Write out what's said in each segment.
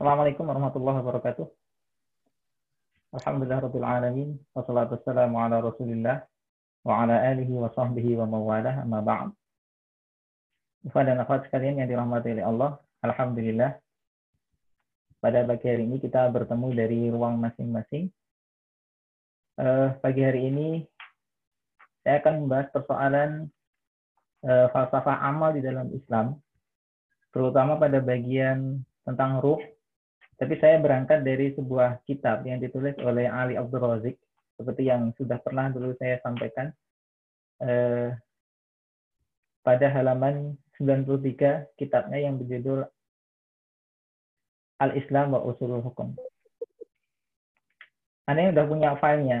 Assalamualaikum warahmatullahi wabarakatuh. Alhamdulillah rabbil alamin wassalatu wassalamu ala Rasulillah wa ala alihi wa sahbihi wa mawalah amma ba'd. Ikhwan dan akhwat sekalian yang dirahmati oleh Allah, alhamdulillah pada pagi hari ini kita bertemu dari ruang masing-masing. Uh, pagi hari ini saya akan membahas persoalan uh, falsafah amal di dalam Islam, terutama pada bagian tentang ruh tapi saya berangkat dari sebuah kitab yang ditulis oleh Ali Abdul Razik, seperti yang sudah pernah dulu saya sampaikan. Eh, pada halaman 93 kitabnya yang berjudul Al-Islam wa Usulul Hukum. Anda yang sudah punya filenya,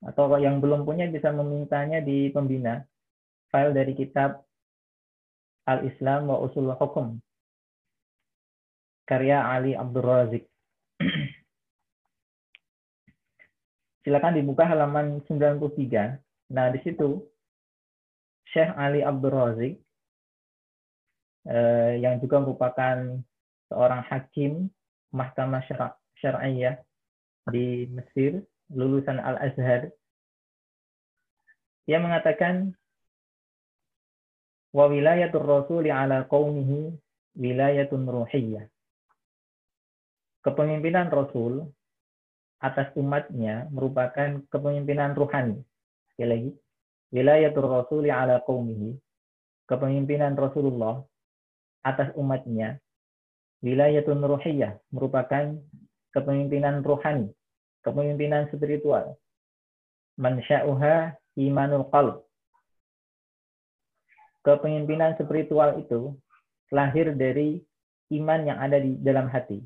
atau yang belum punya bisa memintanya di pembina, file dari kitab Al-Islam wa Usulul Hukum karya Ali Abdul Razik. Silakan dibuka halaman 93. Nah, di situ Syekh Ali Abdul Razik eh, yang juga merupakan seorang hakim Mahkamah Syariah di Mesir, lulusan Al-Azhar. Dia mengatakan wa wilayatul rasuli ala qaumihi wilayatun ruhiyyah kepemimpinan Rasul atas umatnya merupakan kepemimpinan ruhani. Sekali lagi, wilayatul Rasuli ala qaumihi, kepemimpinan Rasulullah atas umatnya, wilayatun ruhiyah, merupakan kepemimpinan ruhani, kepemimpinan spiritual. Mansya'uha imanul qalb. Kepemimpinan spiritual itu lahir dari iman yang ada di dalam hati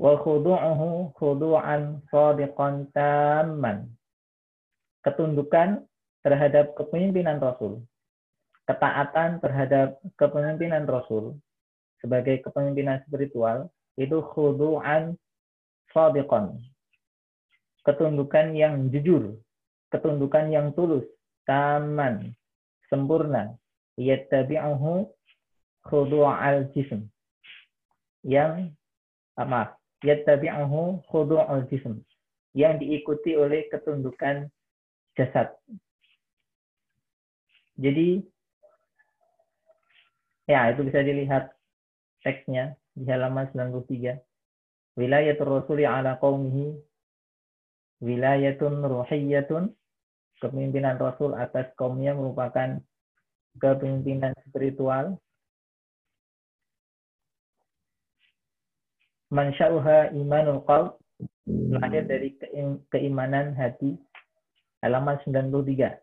wa khudu'uhu khudu'an sadiqan tamman. Ketundukan terhadap kepemimpinan Rasul. Ketaatan terhadap kepemimpinan Rasul sebagai kepemimpinan spiritual itu khudu'an sadiqan. Ketundukan yang jujur, ketundukan yang tulus, taman, sempurna. Yattabi'uhu khudu'al jism. Yang ah, maaf, yattabi'uhu khudu'ul jism yang diikuti oleh ketundukan jasad. Jadi ya itu bisa dilihat teksnya di halaman 93. Wilayatul Rasuli ala qaumihi wilayatun ruhiyatun kepemimpinan Rasul atas kaumnya merupakan kepemimpinan spiritual mansya'uha imanul qalb lahir dari keimanan hati. Halaman 93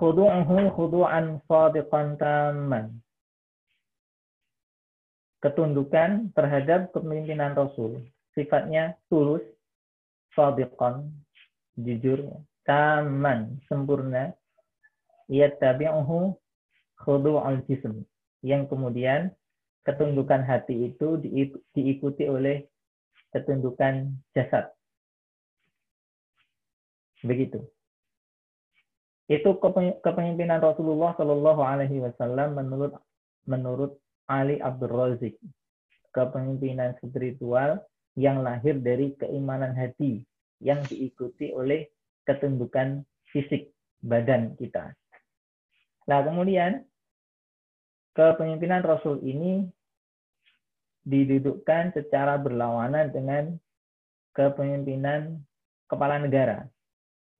khudu'uhu khudu'an sadiqan tamman. Ketundukan terhadap kepemimpinan Rasul. Sifatnya tulus sadiqan jujur taman sempurna. Yattabi'uhu khudu'al jism yang kemudian ketundukan hati itu diikuti oleh ketundukan jasad. Begitu. Itu kepemimpinan Rasulullah Shallallahu Alaihi Wasallam menurut menurut Ali Abdul Razik. Kepemimpinan spiritual yang lahir dari keimanan hati yang diikuti oleh ketundukan fisik badan kita. Nah, kemudian kepemimpinan Rasul ini didudukkan secara berlawanan dengan kepemimpinan kepala negara.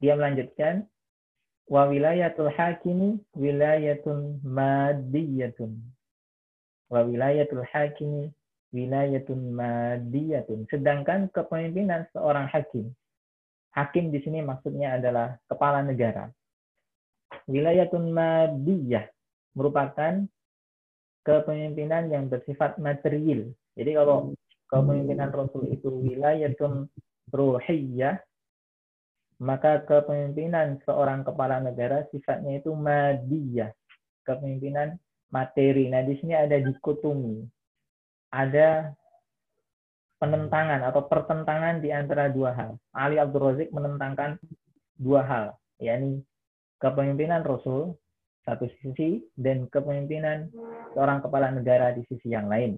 Dia melanjutkan wa wilayatul hakimi wilayatun madiyatun. Wa wilayatul hakimi wilayatun madiyatun. Sedangkan kepemimpinan seorang hakim. Hakim di sini maksudnya adalah kepala negara. Wilayatun madiyah merupakan kepemimpinan yang bersifat material. Jadi kalau kepemimpinan Rasul itu wilayatun ruhiyah, maka kepemimpinan seorang kepala negara sifatnya itu madiyah, kepemimpinan materi. Nah, di sini ada dikotomi. Ada penentangan atau pertentangan di antara dua hal. Ali Abdul Razik menentangkan dua hal, yakni kepemimpinan Rasul satu sisi dan kepemimpinan seorang kepala negara di sisi yang lain.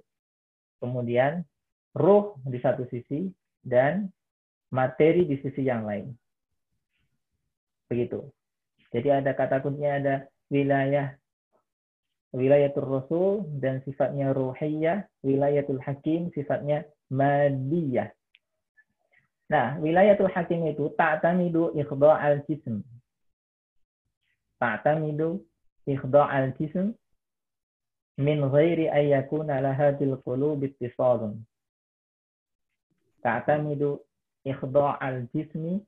Kemudian ruh di satu sisi dan materi di sisi yang lain. Begitu. Jadi ada kata kuncinya ada wilayah wilayatul rasul dan sifatnya ruhiyah, wilayatul hakim sifatnya madiyah. Nah, wilayatul hakim itu ta'tamidu ikhda' al-jism. Ta'tamidu ikhda' al-jism min ghairi an yakuna laha bil qulub ittisalun. Ikhda' al-jismi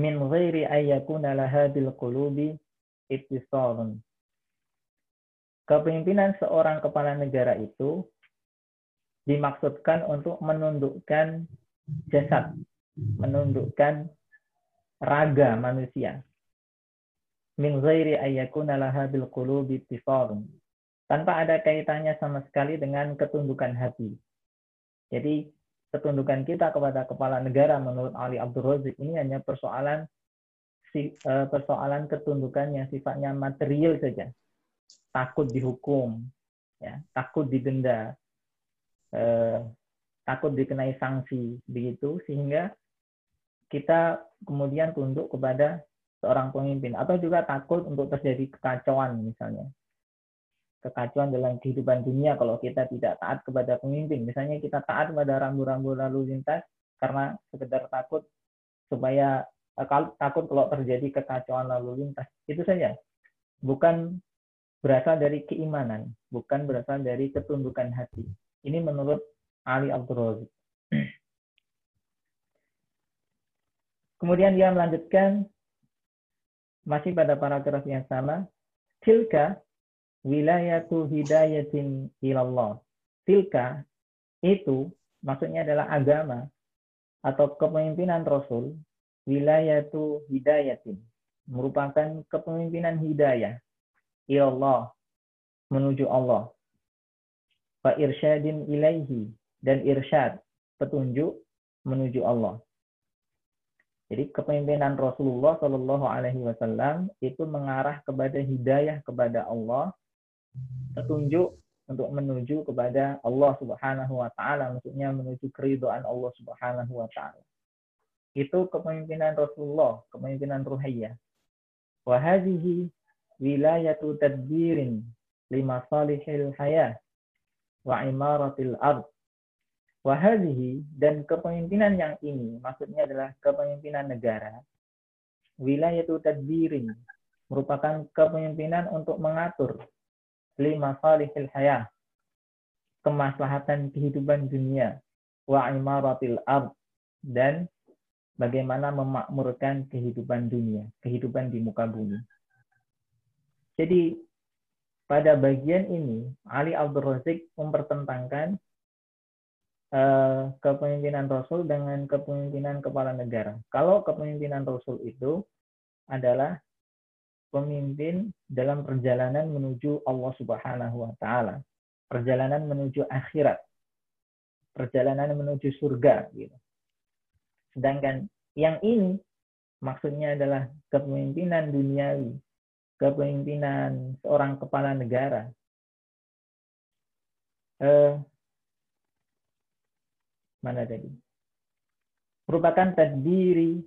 min ghairi an yakuna laha bil qulubi ittisalun Kepemimpinan seorang kepala negara itu dimaksudkan untuk menundukkan jasad, menundukkan raga manusia. Min ghairi ayyakuna laha bil qulubi Tanpa ada kaitannya sama sekali dengan ketundukan hati. Jadi ketundukan kita kepada kepala negara menurut Ali Abdul Razik ini hanya persoalan eh, persoalan ketundukan yang sifatnya material saja. Takut dihukum, ya, takut didenda, eh, takut dikenai sanksi, begitu. Sehingga kita kemudian tunduk kepada seorang pemimpin atau juga takut untuk terjadi kekacauan misalnya kekacauan dalam kehidupan dunia kalau kita tidak taat kepada pemimpin misalnya kita taat kepada rambu-rambu lalu lintas karena sekedar takut supaya eh, takut kalau terjadi kekacauan lalu lintas itu saja bukan berasal dari keimanan, bukan berasal dari ketundukan hati. Ini menurut Ali Abdul. Kemudian dia melanjutkan masih pada paragraf yang sama, tilka wilayatu hidayatin ilallah. Tilka itu maksudnya adalah agama atau kepemimpinan Rasul wilayatu hidayatin merupakan kepemimpinan hidayah ilallah menuju Allah. Fa irsyadin ilaihi dan irsyad petunjuk menuju Allah. Jadi kepemimpinan Rasulullah Shallallahu Alaihi Wasallam itu mengarah kepada hidayah kepada Allah, petunjuk untuk menuju kepada Allah Subhanahu Wa Taala, maksudnya menuju keridhaan Allah Subhanahu Wa Taala. Itu kepemimpinan Rasulullah, kepemimpinan ruhiyah. Wahadihi wilayatu tadbirin lima salihil hayah wa imaratil ard wa hadhihi dan kepemimpinan yang ini maksudnya adalah kepemimpinan negara wilayatu tadbirin merupakan kepemimpinan untuk mengatur lima salihil hayah kemaslahatan kehidupan dunia wa imaratil ard dan bagaimana memakmurkan kehidupan dunia, kehidupan di muka bumi. Jadi pada bagian ini Ali Abdul Razik mempertentangkan uh, kepemimpinan Rasul dengan kepemimpinan kepala negara. Kalau kepemimpinan Rasul itu adalah pemimpin dalam perjalanan menuju Allah Subhanahu wa taala, perjalanan menuju akhirat, perjalanan menuju surga gitu. Sedangkan yang ini maksudnya adalah kepemimpinan duniawi, kepemimpinan seorang kepala negara. Eh, mana tadi? Merupakan tadbiri,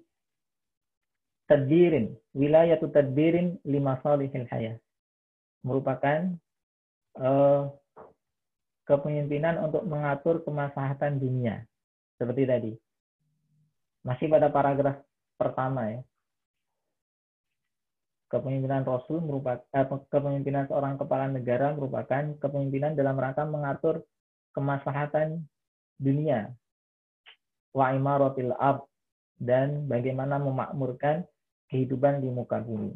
tadbirin, wilayah tadbirin lima salihil hayat. Merupakan eh, kepemimpinan untuk mengatur kemaslahatan dunia. Seperti tadi. Masih pada paragraf pertama ya kepemimpinan Rasul merupakan eh, kepemimpinan seorang kepala negara merupakan kepemimpinan dalam rangka mengatur kemaslahatan dunia wa imaratil ab dan bagaimana memakmurkan kehidupan di muka bumi.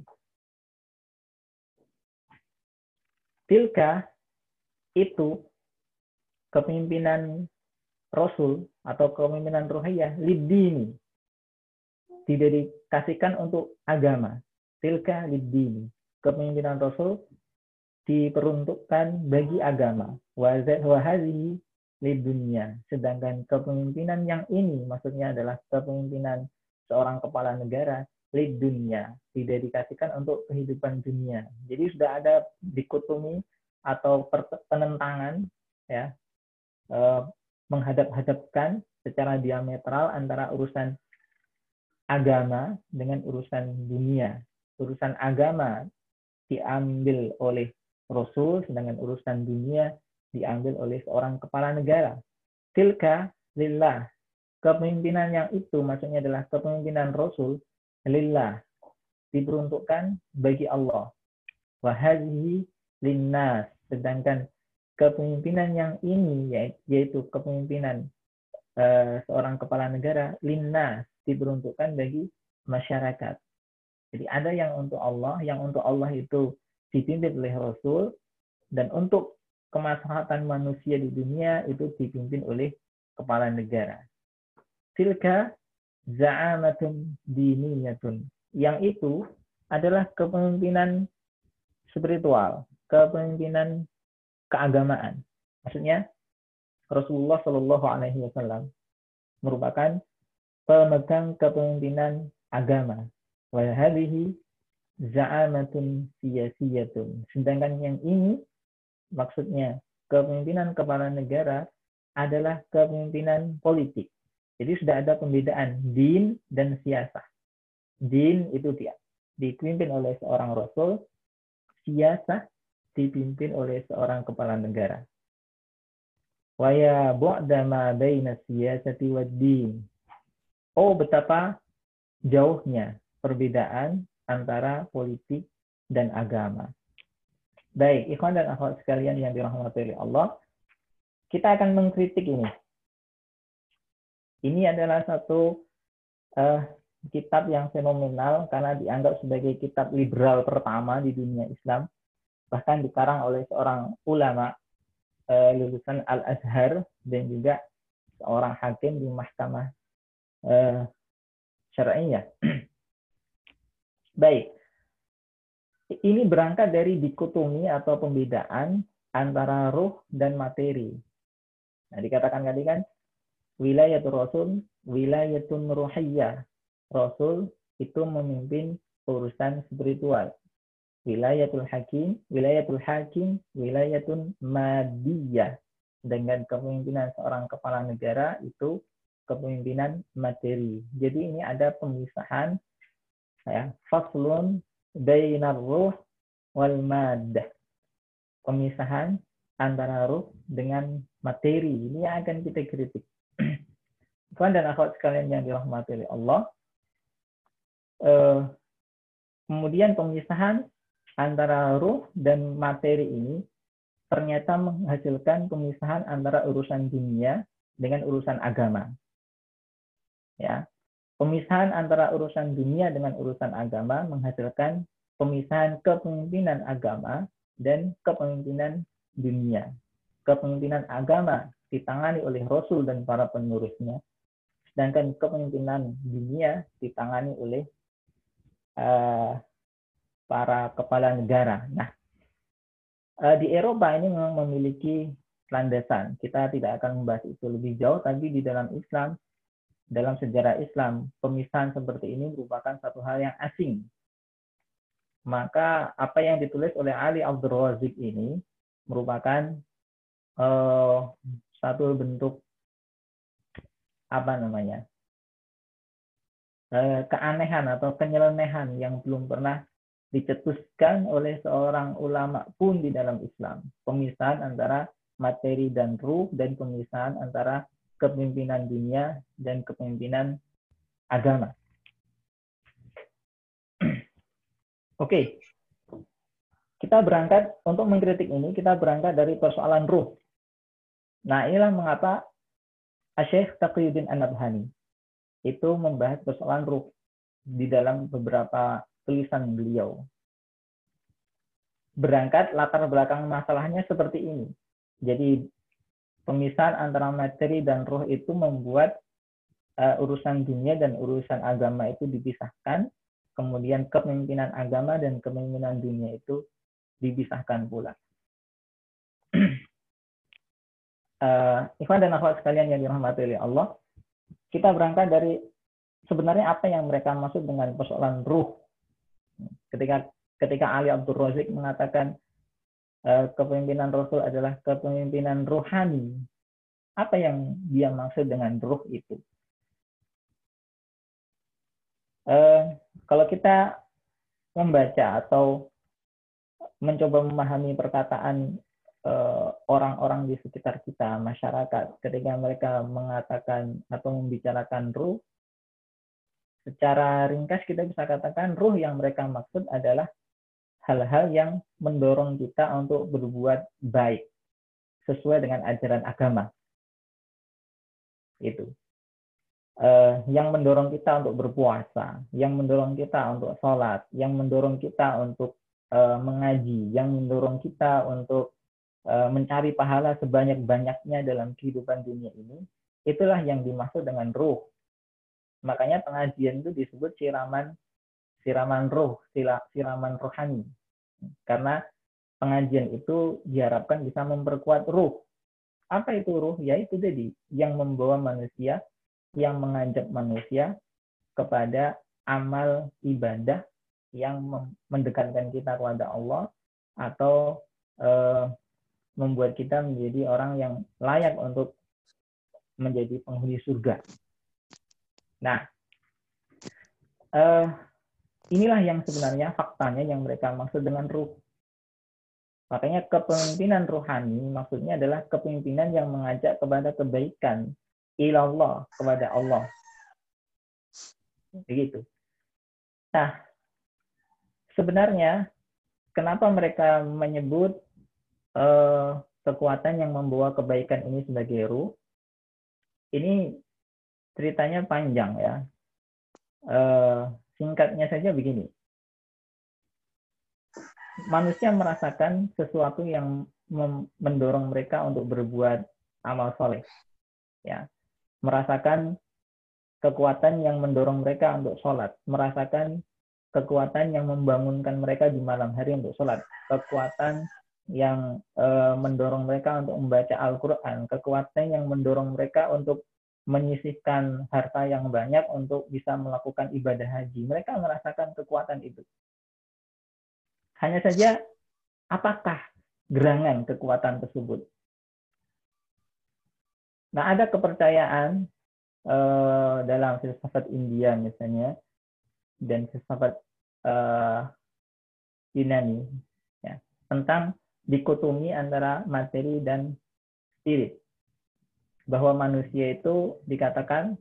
Tilka itu kepemimpinan Rasul atau kepemimpinan ruhiyah lidini tidak dikasihkan untuk agama tilka lidini. Kepemimpinan Rasul diperuntukkan bagi agama. Wahazihi dunia. Sedangkan kepemimpinan yang ini maksudnya adalah kepemimpinan seorang kepala negara lid dunia, didedikasikan untuk kehidupan dunia. Jadi sudah ada dikotomi atau penentangan ya eh, menghadap-hadapkan secara diametral antara urusan agama dengan urusan dunia. Urusan agama diambil oleh Rasul, sedangkan urusan dunia diambil oleh seorang kepala negara. Tilka lillah. Kepemimpinan yang itu maksudnya adalah kepemimpinan Rasul lillah. Diperuntukkan bagi Allah. Wahadihi linnas. Sedangkan kepemimpinan yang ini yaitu kepemimpinan uh, seorang kepala negara linnas diperuntukkan bagi masyarakat. Jadi ada yang untuk Allah, yang untuk Allah itu dipimpin oleh Rasul, dan untuk kemaslahatan manusia di dunia itu dipimpin oleh kepala negara. Tilka za'amatun diniyatun. Yang itu adalah kepemimpinan spiritual, kepemimpinan keagamaan. Maksudnya Rasulullah Shallallahu Alaihi Wasallam merupakan pemegang kepemimpinan agama. Wahadihi za'amatun siyasiyatun. Sedangkan yang ini maksudnya kepemimpinan kepala negara adalah kepemimpinan politik. Jadi sudah ada pembedaan din dan siasah. Din itu dia dipimpin oleh seorang rasul, siasah dipimpin oleh seorang kepala negara. Waya bu'da ma baina siyasati din. Oh betapa jauhnya perbedaan antara politik dan agama. Baik, ikhwan dan akhwat sekalian yang dirahmati oleh Allah, kita akan mengkritik ini. Ini adalah satu uh, kitab yang fenomenal karena dianggap sebagai kitab liberal pertama di dunia Islam. Bahkan dikarang oleh seorang ulama uh, lulusan Al-Azhar dan juga seorang hakim di mahkamah uh, syariah. Baik, ini berangkat dari dikotomi atau pembedaan antara ruh dan materi. Nah, dikatakan tadi kan wilayatul rasul, wilayatun ruhiyah. Rasul itu memimpin urusan spiritual. Wilayatul hakim, wilayatul hakim, wilayatun madiyah. Dengan kepemimpinan seorang kepala negara itu kepemimpinan materi. Jadi ini ada pemisahan ya, faslun bainar ruh wal maddah. Pemisahan antara ruh dengan materi. Ini yang akan kita kritik. Tuhan dan akhwat sekalian yang dirahmati oleh Allah. Eh, kemudian pemisahan antara ruh dan materi ini ternyata menghasilkan pemisahan antara urusan dunia dengan urusan agama. Ya, Pemisahan antara urusan dunia dengan urusan agama menghasilkan pemisahan kepemimpinan agama dan kepemimpinan dunia. Kepemimpinan agama ditangani oleh Rasul dan para penerusnya, sedangkan kepemimpinan dunia ditangani oleh uh, para kepala negara. Nah, uh, di Eropa ini memang memiliki landasan. Kita tidak akan membahas itu lebih jauh, tapi di dalam Islam dalam sejarah Islam, pemisahan seperti ini merupakan satu hal yang asing. Maka apa yang ditulis oleh Ali Abdul Razik ini merupakan uh, satu bentuk apa namanya uh, keanehan atau penyelenehan yang belum pernah dicetuskan oleh seorang ulama pun di dalam Islam. Pemisahan antara materi dan ruh dan pemisahan antara kepemimpinan dunia dan kepemimpinan agama. Oke, kita berangkat untuk mengkritik ini, kita berangkat dari persoalan ruh. Nah, inilah mengapa Syekh Taqiyuddin An-Nabhani itu membahas persoalan ruh di dalam beberapa tulisan beliau. Berangkat latar belakang masalahnya seperti ini. Jadi pemisahan antara materi dan roh itu membuat uh, urusan dunia dan urusan agama itu dipisahkan, kemudian kepemimpinan agama dan kepemimpinan dunia itu dipisahkan pula. uh, Ikhwan dan akhwat sekalian yang dirahmati oleh Allah, kita berangkat dari sebenarnya apa yang mereka maksud dengan persoalan ruh. Ketika ketika Ali Abdul Razik mengatakan kepemimpinan Rasul adalah kepemimpinan rohani, apa yang dia maksud dengan ruh itu? Uh, kalau kita membaca atau mencoba memahami perkataan eh, orang-orang di sekitar kita, masyarakat, ketika mereka mengatakan atau membicarakan ruh, secara ringkas kita bisa katakan ruh yang mereka maksud adalah hal-hal yang mendorong kita untuk berbuat baik sesuai dengan ajaran agama. Itu. Uh, yang mendorong kita untuk berpuasa, yang mendorong kita untuk sholat, yang mendorong kita untuk uh, mengaji, yang mendorong kita untuk uh, mencari pahala sebanyak-banyaknya dalam kehidupan dunia ini, itulah yang dimaksud dengan ruh. Makanya pengajian itu disebut siraman siraman roh, siraman rohani. Karena pengajian itu diharapkan bisa memperkuat ruh. Apa itu ruh? Yaitu tadi yang membawa manusia, yang mengajak manusia kepada amal ibadah yang mendekatkan kita kepada Allah atau eh, membuat kita menjadi orang yang layak untuk menjadi penghuni surga. Nah, eh, inilah yang sebenarnya faktanya yang mereka maksud dengan ruh. Makanya kepemimpinan rohani maksudnya adalah kepemimpinan yang mengajak kepada kebaikan, ilallah, kepada Allah. Begitu. Nah, sebenarnya kenapa mereka menyebut uh, kekuatan yang membawa kebaikan ini sebagai ruh? Ini ceritanya panjang ya. Uh, singkatnya saja begini. Manusia merasakan sesuatu yang mendorong mereka untuk berbuat amal soleh. Ya, merasakan kekuatan yang mendorong mereka untuk sholat, merasakan kekuatan yang membangunkan mereka di malam hari untuk sholat, kekuatan yang e, mendorong mereka untuk membaca Al-Quran, kekuatan yang mendorong mereka untuk menyisihkan harta yang banyak untuk bisa melakukan ibadah haji. Mereka merasakan kekuatan itu. Hanya saja, apakah gerangan kekuatan tersebut? Nah, ada kepercayaan uh, dalam filsafat India misalnya dan filsafat uh, Yunani ya, tentang dikotomi antara materi dan spirit bahwa manusia itu dikatakan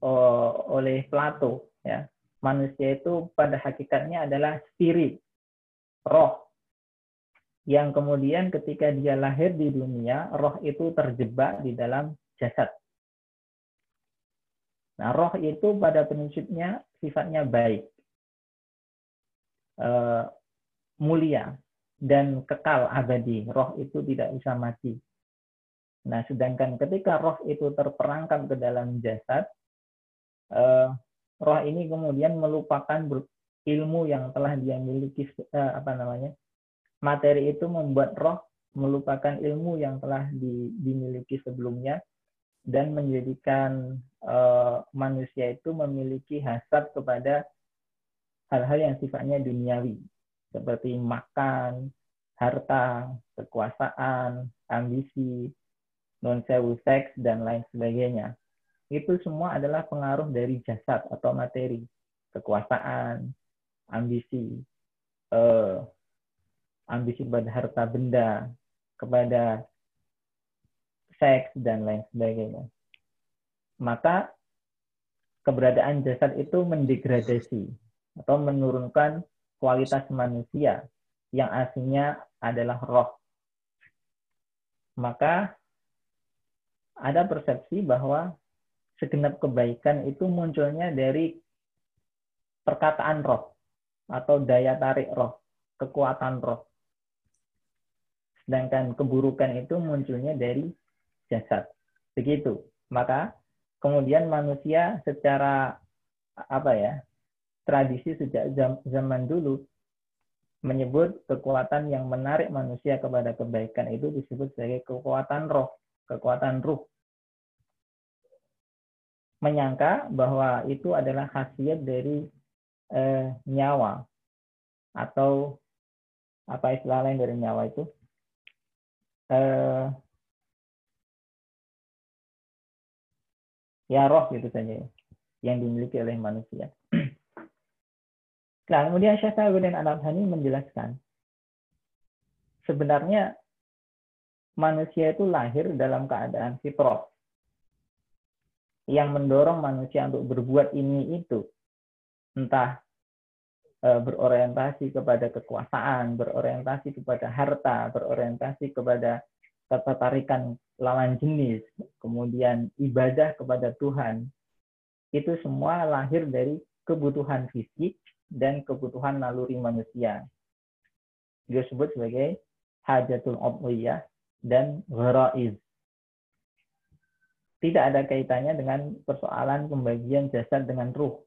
oh, oleh Plato ya. Manusia itu pada hakikatnya adalah spirit roh. Yang kemudian ketika dia lahir di dunia roh itu terjebak di dalam jasad. Nah roh itu pada prinsipnya sifatnya baik uh, mulia dan kekal abadi. Roh itu tidak bisa mati Nah, sedangkan ketika roh itu terperangkap ke dalam jasad, eh, roh ini kemudian melupakan ilmu yang telah dia miliki, eh, apa namanya, materi itu membuat roh melupakan ilmu yang telah di, dimiliki sebelumnya dan menjadikan eh, manusia itu memiliki hasad kepada hal-hal yang sifatnya duniawi, seperti makan, harta, kekuasaan, ambisi, non sewu seks dan lain sebagainya. Itu semua adalah pengaruh dari jasad atau materi, kekuasaan, ambisi, eh, ambisi pada harta benda, kepada seks dan lain sebagainya. Maka keberadaan jasad itu mendegradasi atau menurunkan kualitas manusia yang aslinya adalah roh. Maka ada persepsi bahwa segenap kebaikan itu munculnya dari perkataan roh atau daya tarik roh, kekuatan roh. Sedangkan keburukan itu munculnya dari jasad. Begitu. Maka kemudian manusia secara apa ya? tradisi sejak zaman dulu menyebut kekuatan yang menarik manusia kepada kebaikan itu disebut sebagai kekuatan roh kekuatan ruh. menyangka bahwa itu adalah khasiat dari eh, nyawa atau apa istilah lain dari nyawa itu eh, ya roh gitu saja ya, yang dimiliki oleh manusia. Nah, kemudian Syekh Tawudin Al-Abhani menjelaskan sebenarnya manusia itu lahir dalam keadaan fitrah. Yang mendorong manusia untuk berbuat ini itu. Entah e, berorientasi kepada kekuasaan, berorientasi kepada harta, berorientasi kepada ketertarikan lawan jenis, kemudian ibadah kepada Tuhan, itu semua lahir dari kebutuhan fisik dan kebutuhan naluri manusia. Disebut sebagai hajatul obwiyah dan gharaiz. Tidak ada kaitannya dengan persoalan pembagian jasad dengan ruh.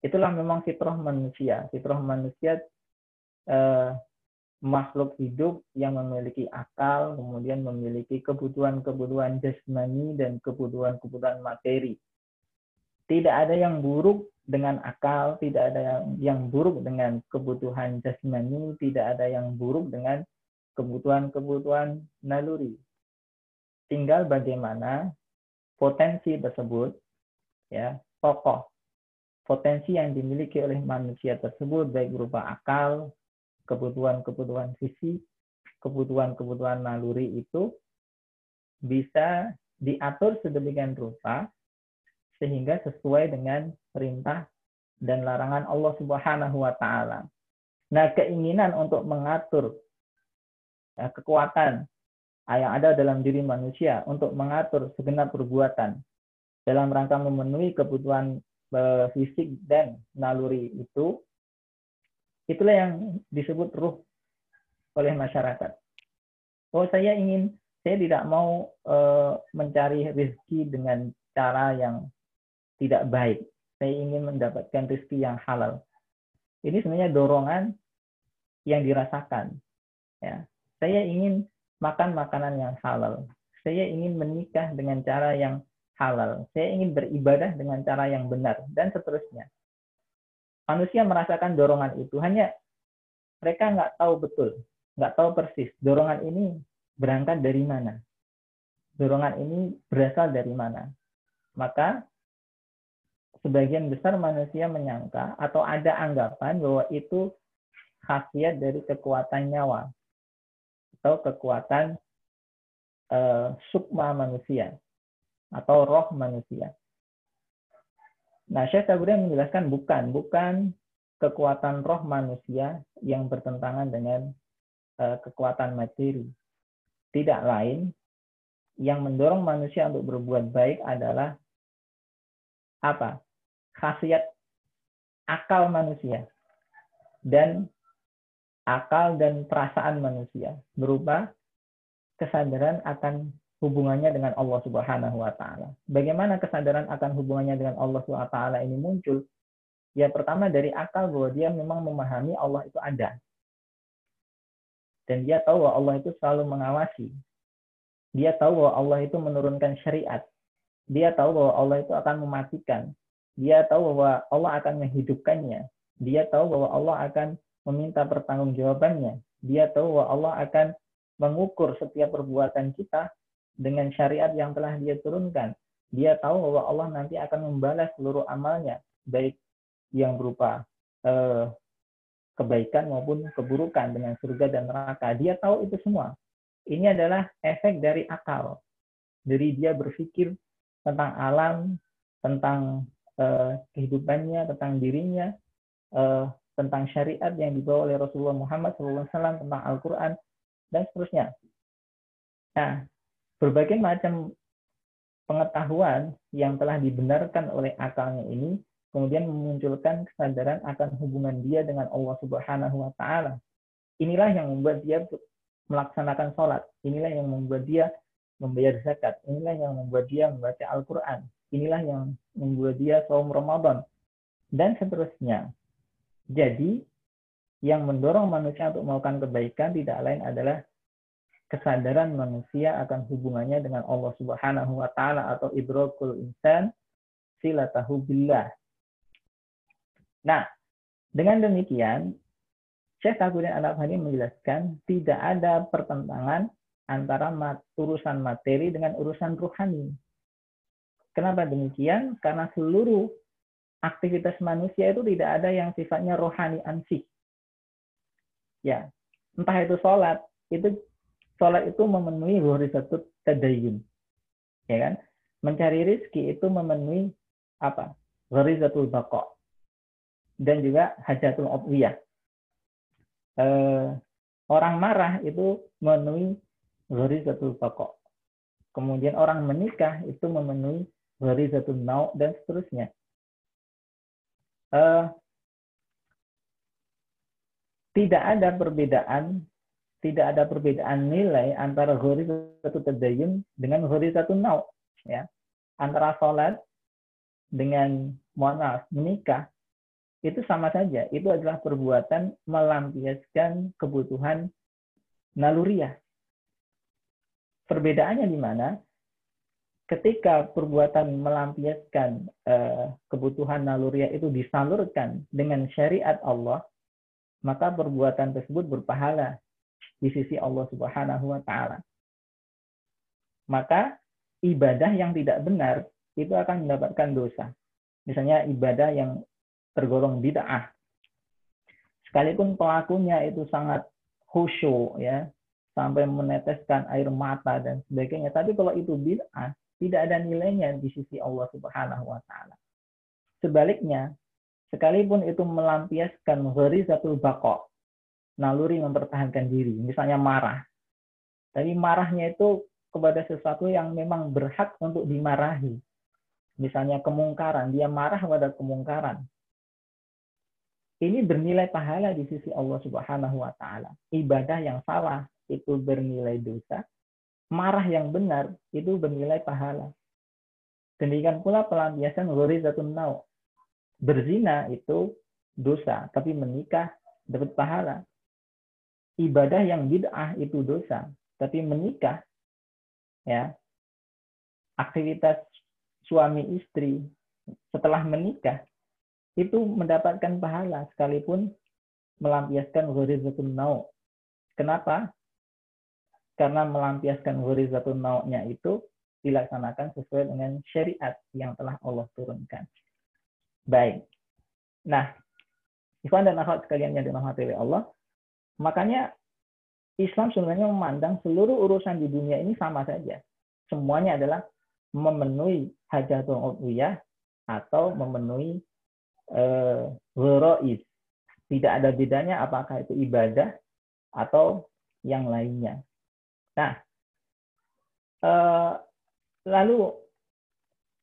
Itulah memang fitrah manusia. Fitrah manusia eh, makhluk hidup yang memiliki akal, kemudian memiliki kebutuhan-kebutuhan jasmani dan kebutuhan-kebutuhan materi. Tidak ada yang buruk dengan akal, tidak ada yang, yang buruk dengan kebutuhan jasmani, tidak ada yang buruk dengan kebutuhan-kebutuhan naluri. Tinggal bagaimana potensi tersebut, ya, tokoh potensi yang dimiliki oleh manusia tersebut baik berupa akal, kebutuhan-kebutuhan fisik, kebutuhan-kebutuhan naluri itu bisa diatur sedemikian rupa sehingga sesuai dengan perintah dan larangan Allah Subhanahu wa taala. Nah, keinginan untuk mengatur ya, kekuatan yang ada dalam diri manusia untuk mengatur segenap perbuatan dalam rangka memenuhi kebutuhan eh, fisik dan naluri itu itulah yang disebut ruh oleh masyarakat. Oh, saya ingin saya tidak mau uh, mencari rezeki dengan cara yang tidak baik. Saya ingin mendapatkan rezeki yang halal. Ini sebenarnya dorongan yang dirasakan. Ya, saya ingin makan makanan yang halal. Saya ingin menikah dengan cara yang halal. Saya ingin beribadah dengan cara yang benar dan seterusnya. Manusia merasakan dorongan itu hanya mereka nggak tahu betul, nggak tahu persis dorongan ini berangkat dari mana. Dorongan ini berasal dari mana. Maka sebagian besar manusia menyangka atau ada anggapan bahwa itu khasiat dari kekuatan nyawa atau kekuatan uh, sukma manusia atau roh manusia. Nah, Syekh Tabrani menjelaskan bukan, bukan kekuatan roh manusia yang bertentangan dengan uh, kekuatan materi. Tidak lain, yang mendorong manusia untuk berbuat baik adalah apa? khasiat akal manusia dan akal dan perasaan manusia berupa kesadaran akan hubungannya dengan Allah Subhanahu wa taala. Bagaimana kesadaran akan hubungannya dengan Allah Subhanahu wa taala ini muncul? Ya pertama dari akal bahwa dia memang memahami Allah itu ada. Dan dia tahu bahwa Allah itu selalu mengawasi. Dia tahu bahwa Allah itu menurunkan syariat. Dia tahu bahwa Allah itu akan mematikan. Dia tahu bahwa Allah akan menghidupkannya. Dia tahu bahwa Allah akan meminta pertanggungjawabannya. Dia tahu bahwa Allah akan mengukur setiap perbuatan kita dengan syariat yang telah dia turunkan. Dia tahu bahwa Allah nanti akan membalas seluruh amalnya, baik yang berupa eh, kebaikan maupun keburukan dengan surga dan neraka. Dia tahu itu semua. Ini adalah efek dari akal. Dari dia berpikir tentang alam, tentang uh, kehidupannya, tentang dirinya, uh, tentang syariat yang dibawa oleh Rasulullah Muhammad SAW, tentang Al-Quran, dan seterusnya. Nah, berbagai macam pengetahuan yang telah dibenarkan oleh akalnya ini kemudian memunculkan kesadaran akan hubungan dia dengan Allah Subhanahu wa taala. Inilah yang membuat dia melaksanakan sholat. Inilah yang membuat dia membayar zakat. Inilah yang membuat dia membaca Al-Quran inilah yang membuat dia saum Ramadan dan seterusnya. Jadi yang mendorong manusia untuk melakukan kebaikan tidak lain adalah kesadaran manusia akan hubungannya dengan Allah Subhanahu wa taala atau idrokul insan silatahu billah. Nah, dengan demikian, Syekh Takuddin Al-Afhani menjelaskan tidak ada pertentangan antara mat, urusan materi dengan urusan ruhani. Kenapa demikian? Karena seluruh aktivitas manusia itu tidak ada yang sifatnya rohani ansih. Ya, entah itu sholat, itu sholat itu memenuhi satu tadayun. Ya kan? Mencari rizki itu memenuhi apa? Gharizatul baqa. Dan juga hajatul obwiyah. Eh, orang marah itu memenuhi gharizatul baqa. Kemudian orang menikah itu memenuhi gharizatul nau dan seterusnya. Uh, tidak ada perbedaan tidak ada perbedaan nilai antara satu tadayun dengan satu nau ya. Antara sholat dengan mohon menikah itu sama saja. Itu adalah perbuatan melampiaskan kebutuhan naluriah. Perbedaannya di mana? Ketika perbuatan melampiaskan uh, kebutuhan naluriah itu disalurkan dengan syariat Allah, maka perbuatan tersebut berpahala di sisi Allah Subhanahu wa taala. Maka ibadah yang tidak benar itu akan mendapatkan dosa. Misalnya ibadah yang tergolong bid'ah. Sekalipun pelakunya itu sangat khusyuk ya, sampai meneteskan air mata dan sebagainya. Tapi kalau itu bid'ah, tidak ada nilainya di sisi Allah Subhanahu wa taala. Sebaliknya, sekalipun itu melampiaskan satu bakok, naluri mempertahankan diri, misalnya marah. Tapi marahnya itu kepada sesuatu yang memang berhak untuk dimarahi. Misalnya kemungkaran, dia marah pada kemungkaran. Ini bernilai pahala di sisi Allah Subhanahu wa taala. Ibadah yang salah, itu bernilai dosa, marah yang benar itu bernilai pahala. Demikian pula pelampiasan ghorizatun nau. Berzina itu dosa, tapi menikah dapat pahala. Ibadah yang bid'ah itu dosa, tapi menikah ya aktivitas suami istri setelah menikah itu mendapatkan pahala sekalipun melampiaskan ghorizatun nau. Kenapa? Karena melampiaskan hurizatun nau'nya itu dilaksanakan sesuai dengan syariat yang telah Allah turunkan. Baik. Nah, Ikhwan dan akhwat sekalian yang dirahmati oleh Allah, makanya Islam sebenarnya memandang seluruh urusan di dunia ini sama saja. Semuanya adalah memenuhi hajatul udwiyah atau memenuhi eh, Tidak ada bedanya apakah itu ibadah atau yang lainnya. Nah, eh, lalu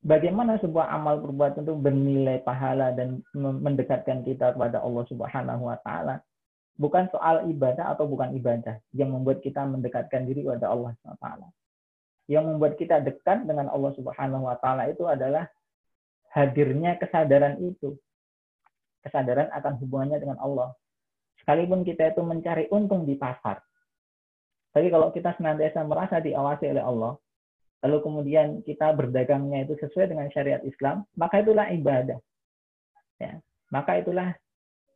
bagaimana sebuah amal perbuatan itu bernilai pahala dan mendekatkan kita kepada Allah Subhanahu wa taala? Bukan soal ibadah atau bukan ibadah yang membuat kita mendekatkan diri kepada Allah Subhanahu wa taala. Yang membuat kita dekat dengan Allah Subhanahu wa taala itu adalah hadirnya kesadaran itu. Kesadaran akan hubungannya dengan Allah. Sekalipun kita itu mencari untung di pasar, tapi kalau kita senantiasa merasa diawasi oleh Allah, lalu kemudian kita berdagangnya itu sesuai dengan syariat Islam, maka itulah ibadah. Ya, maka itulah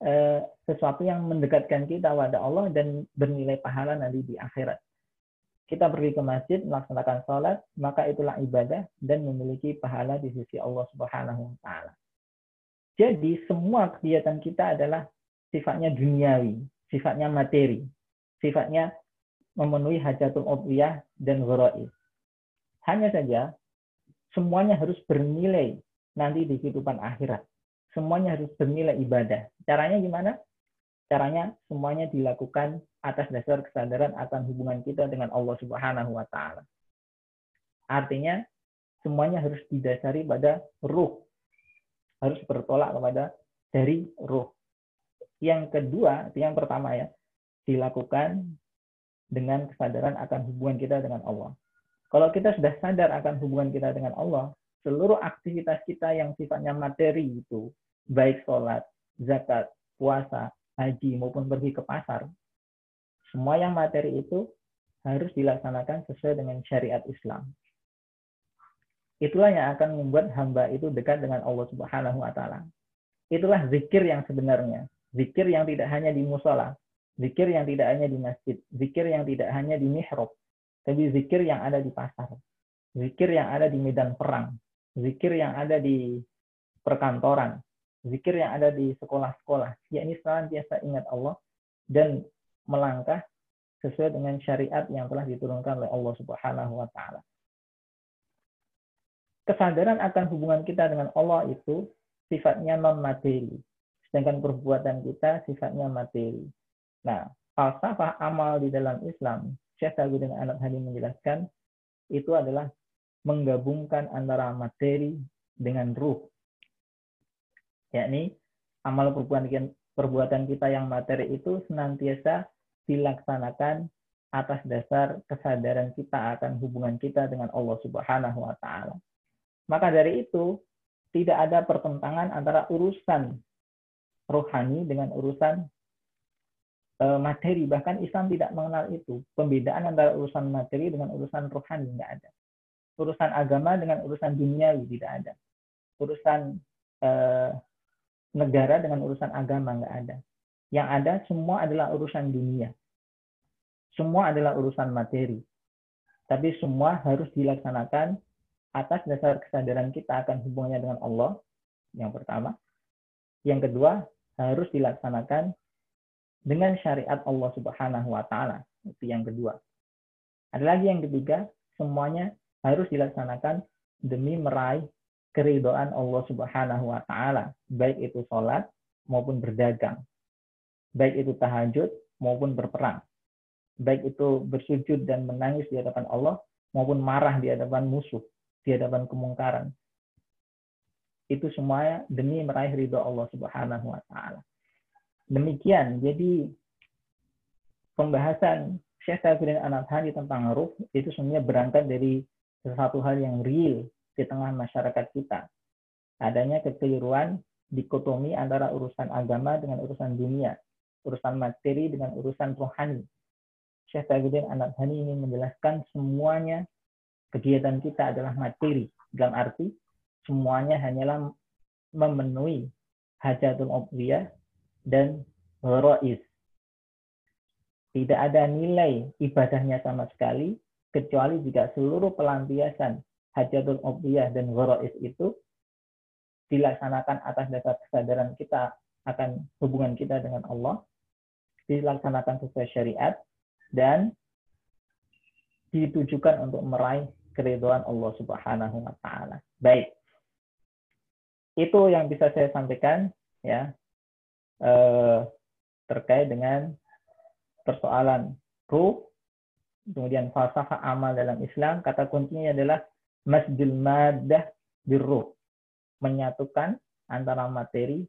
eh, sesuatu yang mendekatkan kita kepada Allah dan bernilai pahala nanti di akhirat. Kita pergi ke masjid melaksanakan sholat, maka itulah ibadah dan memiliki pahala di sisi Allah Subhanahu wa taala. Jadi semua kegiatan kita adalah sifatnya duniawi, sifatnya materi, sifatnya memenuhi hajatul obwiyah dan gharaib. Hanya saja semuanya harus bernilai nanti di kehidupan akhirat. Semuanya harus bernilai ibadah. Caranya gimana? Caranya semuanya dilakukan atas dasar kesadaran akan hubungan kita dengan Allah Subhanahu wa taala. Artinya semuanya harus didasari pada ruh. Harus bertolak kepada dari ruh. Yang kedua, yang pertama ya, dilakukan dengan kesadaran akan hubungan kita dengan Allah. Kalau kita sudah sadar akan hubungan kita dengan Allah, seluruh aktivitas kita yang sifatnya materi itu, baik sholat, zakat, puasa, haji, maupun pergi ke pasar, semua yang materi itu harus dilaksanakan sesuai dengan syariat Islam. itulah yang akan membuat hamba itu dekat dengan Allah Subhanahu wa taala. Itulah zikir yang sebenarnya. Zikir yang tidak hanya di musola, zikir yang tidak hanya di masjid, zikir yang tidak hanya di mihrab, tapi zikir yang ada di pasar, zikir yang ada di medan perang, zikir yang ada di perkantoran, zikir yang ada di sekolah-sekolah, yakni senantiasa ingat Allah dan melangkah sesuai dengan syariat yang telah diturunkan oleh Allah Subhanahu wa taala. Kesadaran akan hubungan kita dengan Allah itu sifatnya non materi, sedangkan perbuatan kita sifatnya materi. Nah, falsafah amal di dalam Islam, Syekh Saguddin Anak Hadi menjelaskan itu adalah menggabungkan antara materi dengan ruh yakni amal perbuatan kita yang materi itu senantiasa dilaksanakan atas dasar kesadaran kita akan hubungan kita dengan Allah Subhanahu wa taala. Maka dari itu tidak ada pertentangan antara urusan rohani dengan urusan materi. Bahkan Islam tidak mengenal itu. Pembedaan antara urusan materi dengan urusan rohani tidak ada. Urusan agama dengan urusan duniawi tidak ada. Urusan e, negara dengan urusan agama nggak ada. Yang ada semua adalah urusan dunia. Semua adalah urusan materi. Tapi semua harus dilaksanakan atas dasar kesadaran kita akan hubungannya dengan Allah. Yang pertama. Yang kedua, harus dilaksanakan dengan syariat Allah Subhanahu wa taala. Itu yang kedua. Ada lagi yang ketiga, semuanya harus dilaksanakan demi meraih keridoan Allah Subhanahu wa taala, baik itu sholat maupun berdagang, baik itu tahajud maupun berperang, baik itu bersujud dan menangis di hadapan Allah maupun marah di hadapan musuh, di hadapan kemungkaran. Itu semuanya demi meraih ridho Allah Subhanahu wa taala. Demikian, jadi pembahasan Syekh Safirin Anathani tentang ruh itu sebenarnya berangkat dari sesuatu hal yang real di tengah masyarakat kita. Adanya kekeliruan dikotomi antara urusan agama dengan urusan dunia, urusan materi dengan urusan rohani. Syekh Tajuddin Anak Hani ingin menjelaskan semuanya kegiatan kita adalah materi. Dalam arti semuanya hanyalah memenuhi hajatul obwiyah dan rois. Tidak ada nilai ibadahnya sama sekali, kecuali jika seluruh pelampiasan hajatul obiyah dan ghorois itu dilaksanakan atas dasar kesadaran kita akan hubungan kita dengan Allah, dilaksanakan sesuai syariat, dan ditujukan untuk meraih keriduan Allah Subhanahu wa taala. Baik. Itu yang bisa saya sampaikan ya eh, terkait dengan persoalan ruh kemudian falsafah amal dalam Islam kata kuncinya adalah masjid madah birruh menyatukan antara materi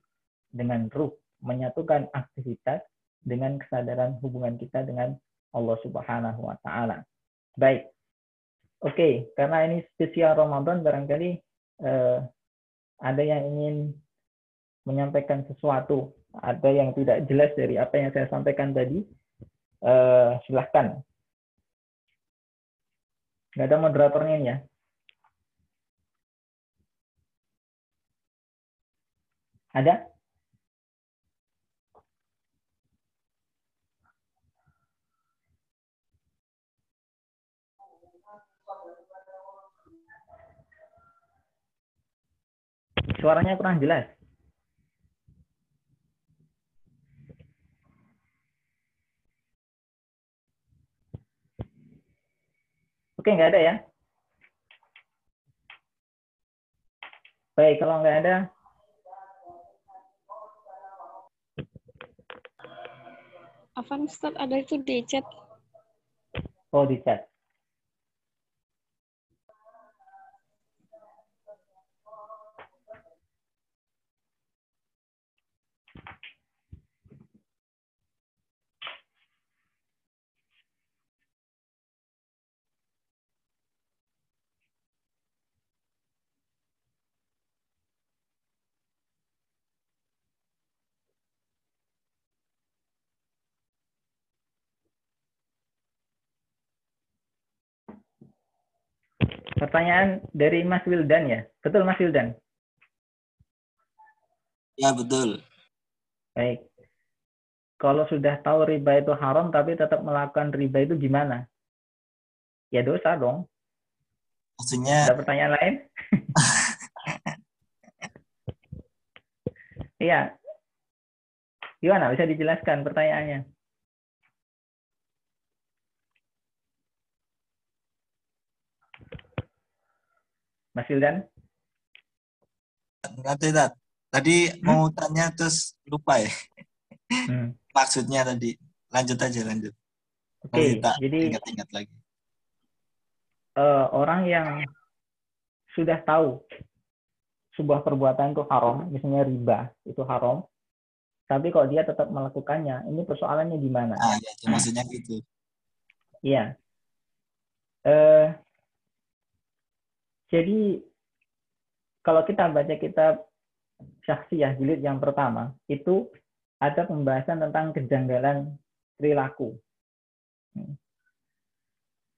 dengan ruh menyatukan aktivitas dengan kesadaran hubungan kita dengan Allah Subhanahu wa taala. Baik. Oke, okay, karena ini spesial Ramadan barangkali eh, ada yang ingin menyampaikan sesuatu, ada yang tidak jelas dari apa yang saya sampaikan tadi, eh, silahkan. Nggak ada moderatornya ya. Ada? Suaranya kurang jelas. Oke, nggak ada ya? Baik, kalau nggak ada, Afan Ustaz ada itu di chat. Oh, di chat. Pertanyaan dari Mas Wildan ya. Betul Mas Wildan? Ya, betul. Baik. Kalau sudah tahu riba itu haram tapi tetap melakukan riba itu gimana? Ya dosa dong. Maksudnya Ada pertanyaan lain? Iya. Gimana? Bisa dijelaskan pertanyaannya? Mas Wildan? nggak tidak. Tadi mau tanya terus lupa ya Hmm. maksudnya tadi. Lanjut aja, lanjut. Oke, Nanti tak jadi ingat-ingat lagi. eh, orang yang sudah tahu sebuah perbuatan itu haram, misalnya riba itu haram, tapi kok dia tetap melakukannya, ini persoalannya di mana? Ah, ya, ya, maksudnya gitu. Iya. Eh, jadi kalau kita baca kitab Syakhsiyah jilid yang pertama, itu ada pembahasan tentang kejanggalan perilaku.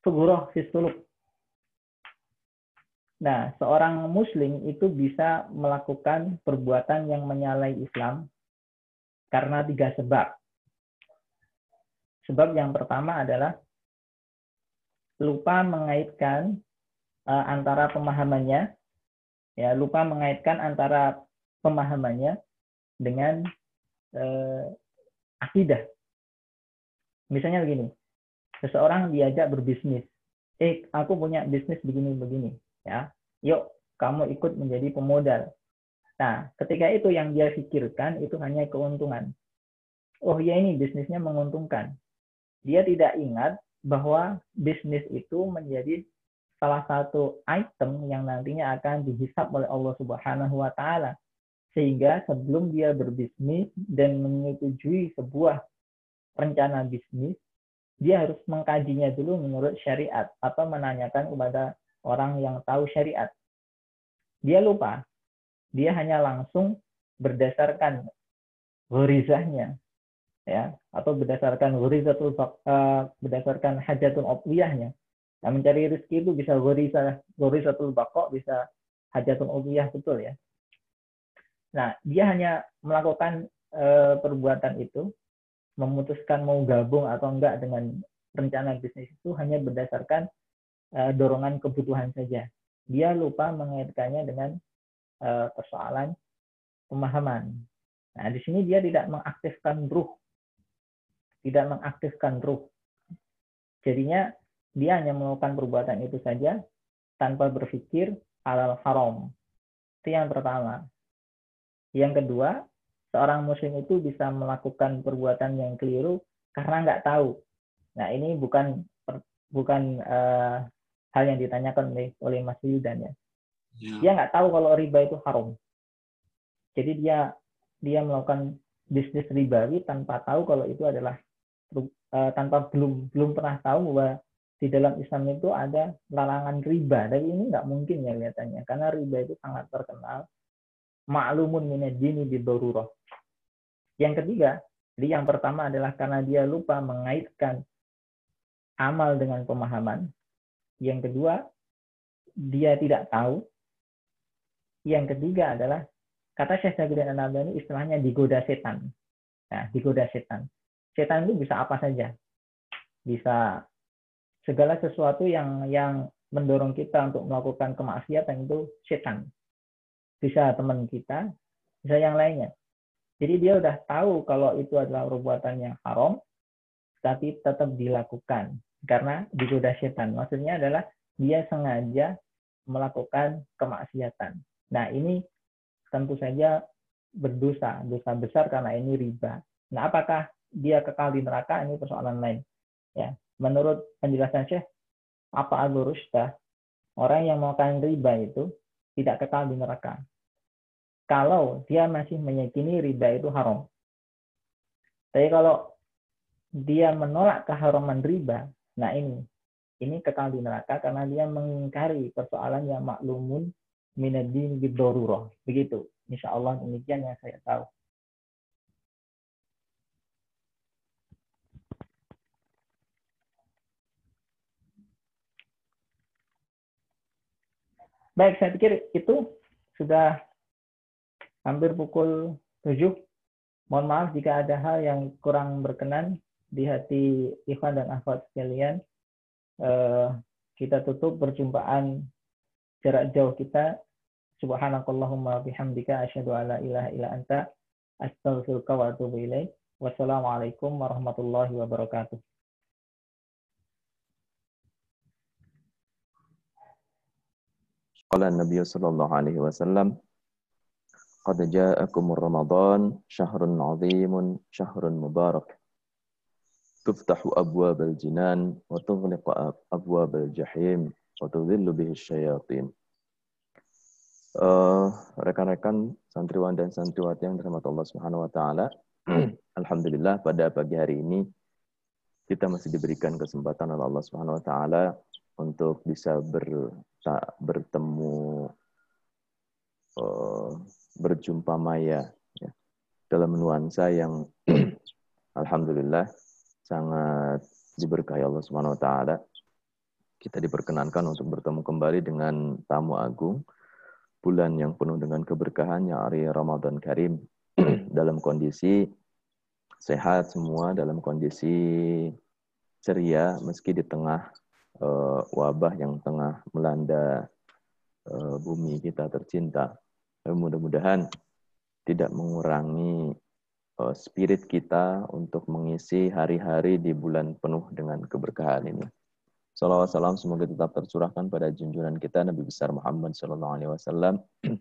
Suguroh fisuluk. Nah, seorang muslim itu bisa melakukan perbuatan yang menyalahi Islam karena tiga sebab. Sebab yang pertama adalah lupa mengaitkan uh, antara pemahamannya ya lupa mengaitkan antara pemahamannya dengan uh, akidah. Misalnya begini, seseorang diajak berbisnis, eh aku punya bisnis begini-begini, ya, yuk kamu ikut menjadi pemodal. Nah, ketika itu yang dia pikirkan itu hanya keuntungan. Oh ya ini bisnisnya menguntungkan. Dia tidak ingat bahwa bisnis itu menjadi salah satu item yang nantinya akan dihisap oleh Allah Subhanahu wa taala. Sehingga sebelum dia berbisnis dan menyetujui sebuah rencana bisnis, dia harus mengkajinya dulu menurut syariat atau menanyakan kepada orang yang tahu syariat. Dia lupa. Dia hanya langsung berdasarkan ghorizahnya ya atau berdasarkan ghorizatul uh, berdasarkan hajatul obliyahnya. Nah, mencari rezeki itu bisa ghorizah ghorizatul baqo, bisa hajatul obliyah betul ya. Nah, dia hanya melakukan uh, perbuatan itu memutuskan mau gabung atau enggak dengan rencana bisnis itu hanya berdasarkan uh, dorongan kebutuhan saja. Dia lupa mengaitkannya dengan uh, persoalan pemahaman. Nah, di sini dia tidak mengaktifkan ruh, tidak mengaktifkan ruh. Jadinya dia hanya melakukan perbuatan itu saja tanpa berpikir halal haram. Itu yang pertama. Yang kedua, seorang muslim itu bisa melakukan perbuatan yang keliru karena nggak tahu. Nah ini bukan bukan uh, hal yang ditanyakan oleh, oleh Mas Yudan ya. Ya. Dia nggak tahu kalau riba itu haram. Jadi dia dia melakukan bisnis ribawi tanpa tahu kalau itu adalah uh, tanpa belum belum pernah tahu bahwa di dalam Islam itu ada larangan riba. Dan ini nggak mungkin ya kelihatannya karena riba itu sangat terkenal ma'lumun minad dini bidururah. Yang ketiga, jadi yang pertama adalah karena dia lupa mengaitkan amal dengan pemahaman. Yang kedua, dia tidak tahu. Yang ketiga adalah kata Syekh Jabir An-Nabani istilahnya digoda setan. Nah, digoda setan. Setan itu bisa apa saja. Bisa segala sesuatu yang yang mendorong kita untuk melakukan kemaksiatan itu setan bisa teman kita, bisa yang lainnya. Jadi dia udah tahu kalau itu adalah perbuatan yang haram, tapi tetap dilakukan karena digoda setan. Maksudnya adalah dia sengaja melakukan kemaksiatan. Nah ini tentu saja berdosa, dosa besar karena ini riba. Nah apakah dia kekal di neraka? Ini persoalan lain. Ya, menurut penjelasan Syekh, apa Abu Rushdah, orang yang melakukan riba itu tidak kekal di neraka kalau dia masih meyakini riba itu haram. Tapi kalau dia menolak keharaman riba, nah ini ini kekal di neraka karena dia mengingkari persoalan yang maklumun minadin bidorurah. Begitu. Insya Allah demikian yang saya tahu. Baik, saya pikir itu sudah hampir pukul 7. Mohon maaf jika ada hal yang kurang berkenan di hati Ikhwan dan akhwat sekalian. Eh, kita tutup perjumpaan jarak jauh kita. Subhanakallahumma bihamdika asyhadu an la ilaha illa anta astaghfiruka wa atubu ilaik. Wassalamualaikum warahmatullahi wabarakatuh. Qala Nabi sallallahu alaihi wasallam Qad ja'akum Ramadan syahrun 'azimun syahrun mubarak. Tuftahu abwabal jinan wa tughlaqu abwabal jahim wa tudhillu bihi syayatin. Uh, rekan-rekan santriwan dan santriwati yang dirahmati Allah Subhanahu wa taala alhamdulillah pada pagi hari ini kita masih diberikan kesempatan oleh Allah Subhanahu wa taala untuk bisa ber bertemu uh, berjumpa maya ya, dalam nuansa yang alhamdulillah sangat diberkahi Allah Subhanahu wa taala. Kita diperkenankan untuk bertemu kembali dengan tamu agung bulan yang penuh dengan keberkahan yang hari Ramadan Karim dalam kondisi sehat semua dalam kondisi ceria meski di tengah wabah yang tengah melanda uh, bumi kita tercinta. Mudah-mudahan tidak mengurangi spirit kita untuk mengisi hari-hari di bulan penuh dengan keberkahan ini. Salawat salam semoga tetap tercurahkan pada junjungan kita Nabi besar Muhammad Sallallahu Alaihi Wasallam.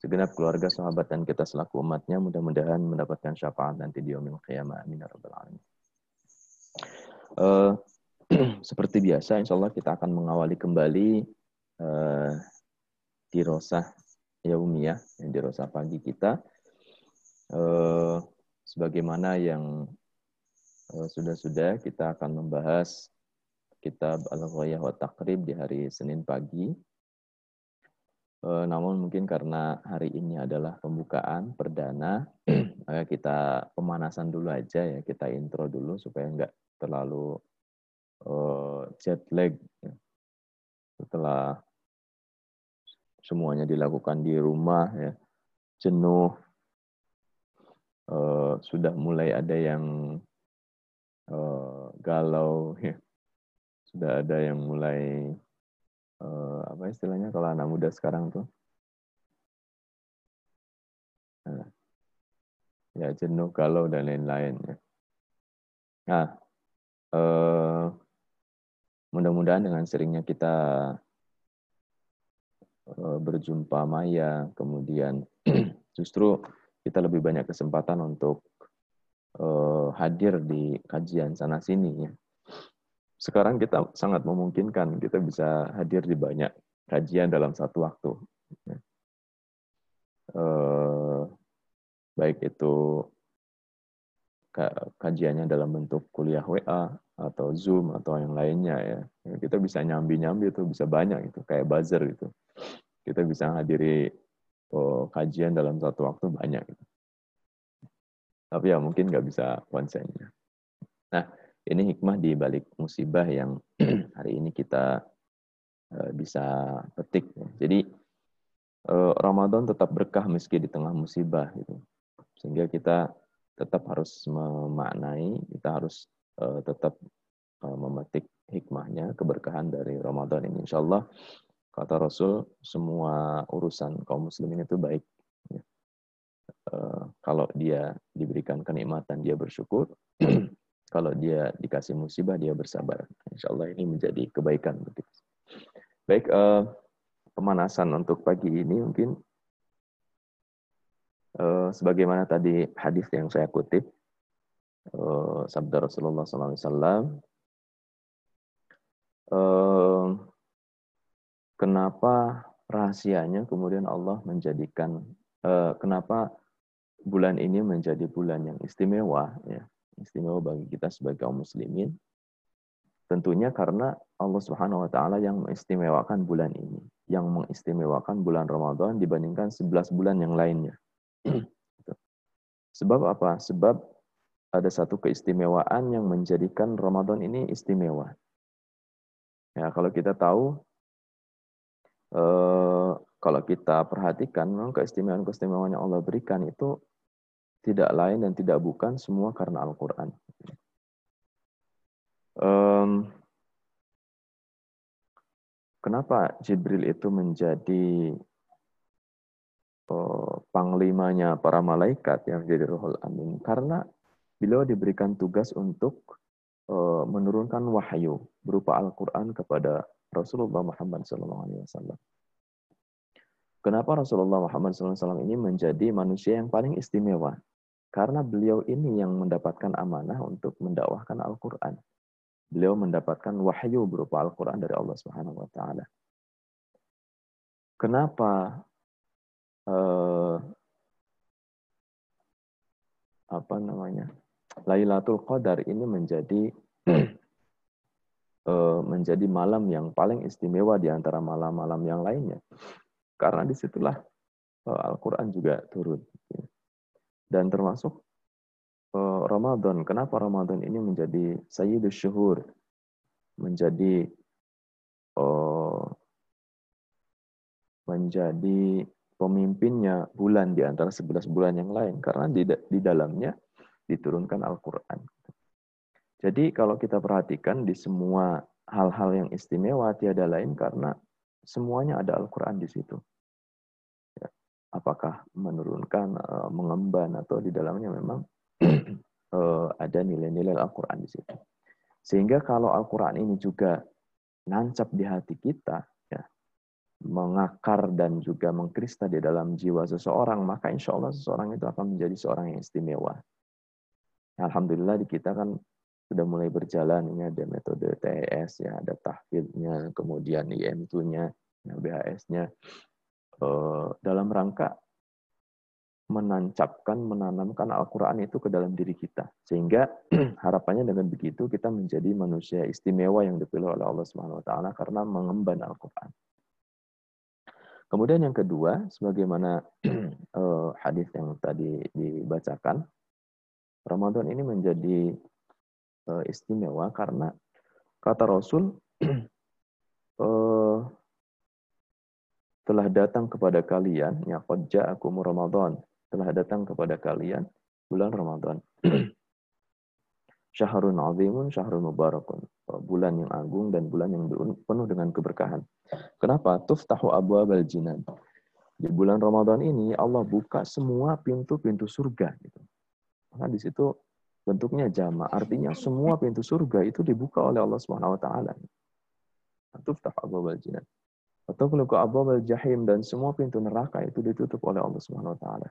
Segenap keluarga, sahabat dan kita selaku umatnya mudah-mudahan mendapatkan syafaat nanti di yaumil qiyamah. Amin. Uh, seperti biasa, insya Allah kita akan mengawali kembali uh, di Rosa Yaumiyah, yang di Rosa pagi kita. Uh, sebagaimana yang sudah-sudah, uh, kita akan membahas kitab Al-Ghayah wa Taqrib di hari Senin pagi. Namun mungkin karena hari ini adalah pembukaan perdana, maka kita pemanasan dulu aja ya, kita intro dulu supaya nggak terlalu jet lag ya. setelah semuanya dilakukan di rumah ya, jenuh, e, sudah mulai ada yang e, galau ya sudah ada yang mulai uh, apa istilahnya kalau anak muda sekarang tuh nah, ya jenuh galau dan lain-lain ya. nah uh, mudah-mudahan dengan seringnya kita uh, berjumpa Maya kemudian justru kita lebih banyak kesempatan untuk uh, hadir di kajian sana sini ya sekarang kita sangat memungkinkan kita bisa hadir di banyak kajian dalam satu waktu. Eh, baik itu kajiannya dalam bentuk kuliah WA atau Zoom atau yang lainnya ya. Kita bisa nyambi-nyambi itu bisa banyak itu kayak buzzer itu. Kita bisa hadiri oh, kajian dalam satu waktu banyak. Gitu. Tapi ya mungkin nggak bisa konsennya. Nah, ini hikmah di balik musibah yang hari ini kita uh, bisa petik. Jadi uh, Ramadan tetap berkah meski di tengah musibah gitu. Sehingga kita tetap harus memaknai, kita harus uh, tetap uh, memetik hikmahnya, keberkahan dari Ramadan ini. Insya Allah, kata Rasul, semua urusan kaum muslimin itu baik. Uh, kalau dia diberikan kenikmatan, dia bersyukur. Kalau dia dikasih musibah, dia bersabar. Insya Allah ini menjadi kebaikan. Baik, uh, pemanasan untuk pagi ini mungkin uh, sebagaimana tadi hadis yang saya kutip, uh, sabda Rasulullah SAW, uh, kenapa rahasianya kemudian Allah menjadikan, uh, kenapa bulan ini menjadi bulan yang istimewa, ya istimewa bagi kita sebagai kaum muslimin tentunya karena Allah Subhanahu wa taala yang mengistimewakan bulan ini, yang mengistimewakan bulan Ramadan dibandingkan 11 bulan yang lainnya. Sebab apa? Sebab ada satu keistimewaan yang menjadikan Ramadan ini istimewa. Ya, kalau kita tahu eh, kalau kita perhatikan memang keistimewaan-keistimewaan yang Allah berikan itu tidak lain dan tidak bukan semua karena Al-Quran. Kenapa Jibril itu menjadi uh, panglimanya para malaikat yang menjadi Ruhul Amin? Karena beliau diberikan tugas untuk uh, menurunkan wahyu berupa Al-Quran kepada Rasulullah Muhammad SAW. Kenapa Rasulullah Muhammad SAW ini menjadi manusia yang paling istimewa? Karena beliau ini yang mendapatkan amanah untuk mendakwahkan Al-Quran beliau mendapatkan wahyu berupa Al-Quran dari Allah Subhanahu wa Ta'ala. Kenapa uh, apa namanya Lailatul Qadar ini menjadi uh, menjadi malam yang paling istimewa di antara malam-malam yang lainnya? Karena di situlah uh, Al-Quran juga turun. Dan termasuk Eh, Ramadan. Kenapa Ramadan ini menjadi Sayyidus Syuhur? Menjadi menjadi pemimpinnya bulan di antara 11 bulan yang lain karena di dalamnya diturunkan Al-Qur'an. Jadi kalau kita perhatikan di semua hal-hal yang istimewa tiada lain karena semuanya ada Al-Qur'an di situ. Ya. Apakah menurunkan, eh, mengemban atau di dalamnya memang uh, ada nilai-nilai Al-Quran di situ. Sehingga kalau Al-Quran ini juga nancap di hati kita, ya, mengakar dan juga mengkrista di dalam jiwa seseorang, maka insya Allah seseorang itu akan menjadi seorang yang istimewa. Alhamdulillah di kita kan sudah mulai berjalan, ini ada metode TES, ya, ada tahfidnya, kemudian IM2-nya, BHS-nya, uh, dalam rangka menancapkan, menanamkan Al-Quran itu ke dalam diri kita. Sehingga harapannya dengan begitu kita menjadi manusia istimewa yang dipilih oleh Allah Subhanahu wa taala karena mengemban Al-Quran. Kemudian yang kedua, sebagaimana uh, hadis yang tadi dibacakan, Ramadan ini menjadi uh, istimewa karena kata Rasul uh, telah datang kepada kalian ya qad ja'akum Ramadan telah datang kepada kalian bulan Ramadan. Syahrun azimun, syahrun mubarakun. Bulan yang agung dan bulan yang penuh dengan keberkahan. Kenapa? Tuftahu abu abal jinan. Di bulan Ramadan ini Allah buka semua pintu-pintu surga. Gitu. Maka di situ bentuknya jama. Artinya semua pintu surga itu dibuka oleh Allah Subhanahu Wa Taala. Tuftahu abu abal jinan. Atau kalau ke abwab jahim dan semua pintu neraka itu ditutup oleh Allah Subhanahu wa taala.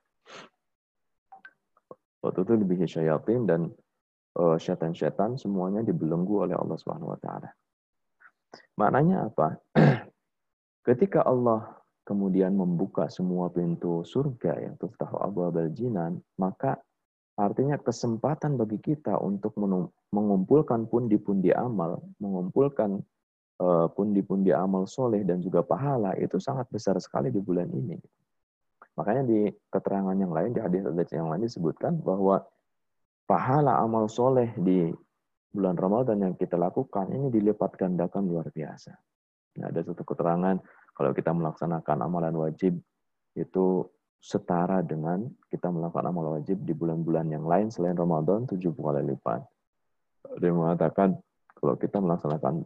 Waktu itu lebih syayatin dan uh, syaitan-syaitan semuanya dibelenggu oleh Allah Subhanahu wa taala. Maknanya apa? Ketika Allah kemudian membuka semua pintu surga yang tuftahu abwabal jinan, maka artinya kesempatan bagi kita untuk mengumpulkan pundi-pundi amal, mengumpulkan Eh, pundi-pundi amal soleh dan juga pahala itu sangat besar sekali di bulan ini. Makanya di keterangan yang lain, di hadis-hadis yang lain disebutkan bahwa pahala amal soleh di bulan Ramadan yang kita lakukan ini dilipat gandakan luar biasa. Nah, ada satu keterangan kalau kita melaksanakan amalan wajib itu setara dengan kita melakukan amal wajib di bulan-bulan yang lain selain Ramadan 70 kali lipat. Dia mengatakan kalau kita melaksanakan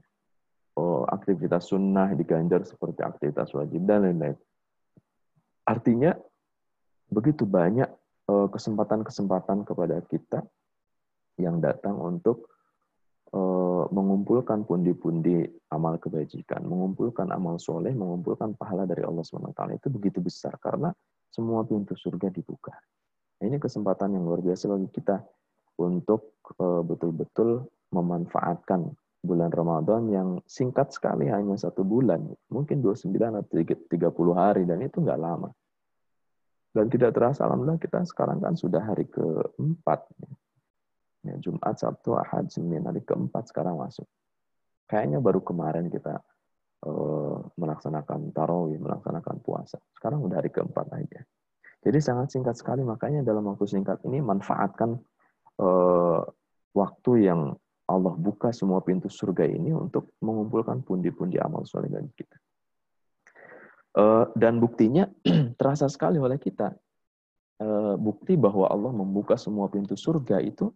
oh, aktivitas sunnah diganjar seperti aktivitas wajib dan lain-lain. Artinya begitu banyak eh, kesempatan-kesempatan kepada kita yang datang untuk eh, mengumpulkan pundi-pundi amal kebajikan, mengumpulkan amal soleh, mengumpulkan pahala dari Allah SWT. Itu begitu besar karena semua pintu surga dibuka. Ini kesempatan yang luar biasa bagi kita untuk eh, betul-betul memanfaatkan bulan Ramadan yang singkat sekali hanya satu bulan, mungkin 29 atau 30 hari dan itu nggak lama. Dan tidak terasa, alhamdulillah kita sekarang kan sudah hari keempat. Ya, Jumat, Sabtu, Ahad, Senin, hari keempat sekarang masuk. Kayaknya baru kemarin kita melaksanakan tarawih, melaksanakan puasa. Sekarang udah hari keempat aja. Jadi sangat singkat sekali, makanya dalam waktu singkat ini manfaatkan uh, waktu yang Allah buka semua pintu surga ini untuk mengumpulkan pundi-pundi amal soleh bagi kita. Eh, dan buktinya terasa sekali oleh kita. Eh, bukti bahwa Allah membuka semua pintu surga itu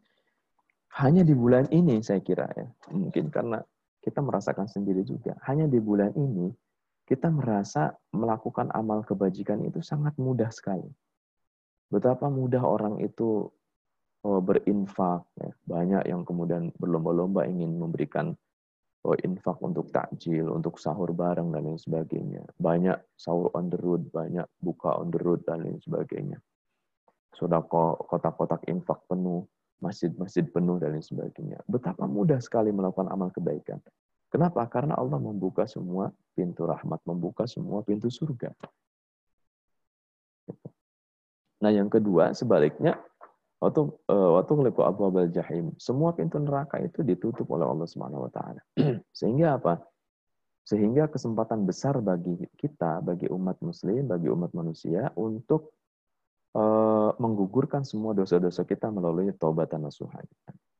hanya di bulan ini saya kira ya. Mungkin karena kita merasakan sendiri juga. Hanya di bulan ini kita merasa melakukan amal kebajikan itu sangat mudah sekali. Betapa mudah orang itu oh, berinfak. Ya. Banyak yang kemudian berlomba-lomba ingin memberikan oh, infak untuk takjil, untuk sahur bareng dan lain sebagainya. Banyak sahur on the road, banyak buka on the road dan lain sebagainya. Sudah kotak-kotak infak penuh, masjid-masjid penuh dan lain sebagainya. Betapa mudah sekali melakukan amal kebaikan. Kenapa? Karena Allah membuka semua pintu rahmat, membuka semua pintu surga. Nah, yang kedua, sebaliknya, waktu uh, waktu ngeliku abu abal jahim semua pintu neraka itu ditutup oleh Allah Subhanahu wa taala sehingga apa sehingga kesempatan besar bagi kita bagi umat muslim bagi umat manusia untuk menggugurkan semua dosa-dosa kita melalui taubat dan nasuha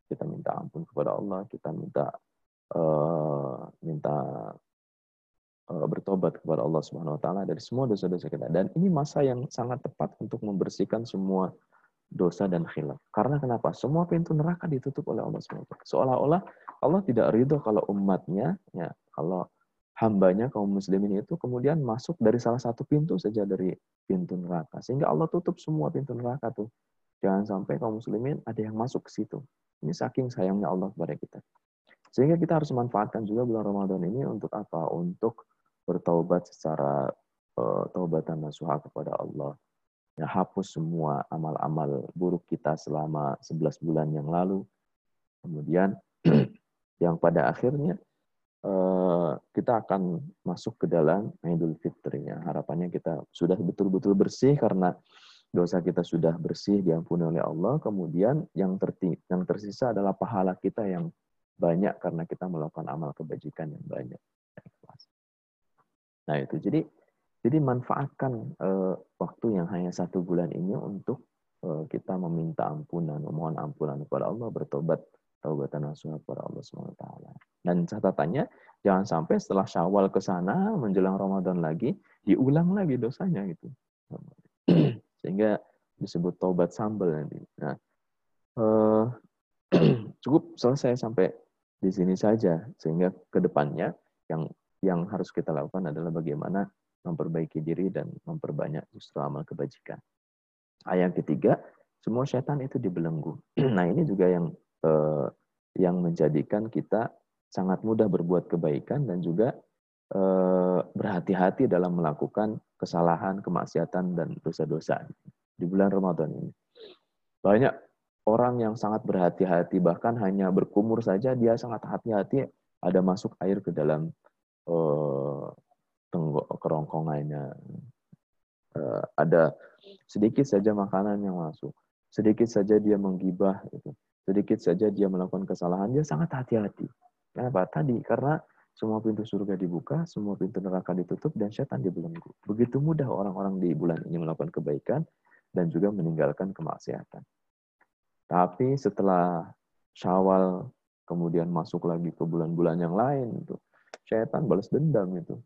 kita minta ampun kepada Allah kita minta uh, minta uh, bertobat kepada Allah Subhanahu wa taala dari semua dosa-dosa kita dan ini masa yang sangat tepat untuk membersihkan semua dosa dan khilaf. Karena kenapa? Semua pintu neraka ditutup oleh Allah SWT. Seolah-olah Allah tidak ridho kalau umatnya, ya, kalau hambanya kaum muslimin itu kemudian masuk dari salah satu pintu saja dari pintu neraka. Sehingga Allah tutup semua pintu neraka tuh. Jangan sampai kaum muslimin ada yang masuk ke situ. Ini saking sayangnya Allah kepada kita. Sehingga kita harus manfaatkan juga bulan Ramadan ini untuk apa? Untuk bertaubat secara uh, taubatan nasuha kepada Allah ya, hapus semua amal-amal buruk kita selama 11 bulan yang lalu. Kemudian yang pada akhirnya kita akan masuk ke dalam Idul Fitri. Ya. Harapannya kita sudah betul-betul bersih karena dosa kita sudah bersih diampuni oleh Allah. Kemudian yang yang tersisa adalah pahala kita yang banyak karena kita melakukan amal kebajikan yang banyak. Nah itu jadi jadi manfaatkan uh, waktu yang hanya satu bulan ini untuk uh, kita meminta ampunan, memohon ampunan kepada Allah, bertobat taubatan nasuha kepada Allah SWT. Dan catatannya, jangan sampai setelah syawal ke sana, menjelang Ramadan lagi, diulang lagi dosanya gitu. Sehingga disebut taubat sambal nanti. Nah, uh, cukup selesai sampai di sini saja, sehingga ke depannya yang yang harus kita lakukan adalah bagaimana memperbaiki diri dan memperbanyak justru amal kebajikan. Ayat ketiga, semua setan itu dibelenggu. nah ini juga yang eh, yang menjadikan kita sangat mudah berbuat kebaikan dan juga eh, berhati-hati dalam melakukan kesalahan, kemaksiatan dan dosa-dosa di bulan Ramadan ini. Banyak orang yang sangat berhati-hati bahkan hanya berkumur saja dia sangat hati-hati ada masuk air ke dalam eh, tenggok kerongkongannya. Ada sedikit saja makanan yang masuk, sedikit saja dia menggibah, gitu. Sedikit saja dia melakukan kesalahan, dia sangat hati-hati. Kenapa? Tadi karena semua pintu surga dibuka, semua pintu neraka ditutup, dan setan dibelenggu. Begitu mudah orang-orang di bulan ini melakukan kebaikan dan juga meninggalkan kemaksiatan. Tapi setelah Syawal kemudian masuk lagi ke bulan-bulan yang lain itu setan balas dendam itu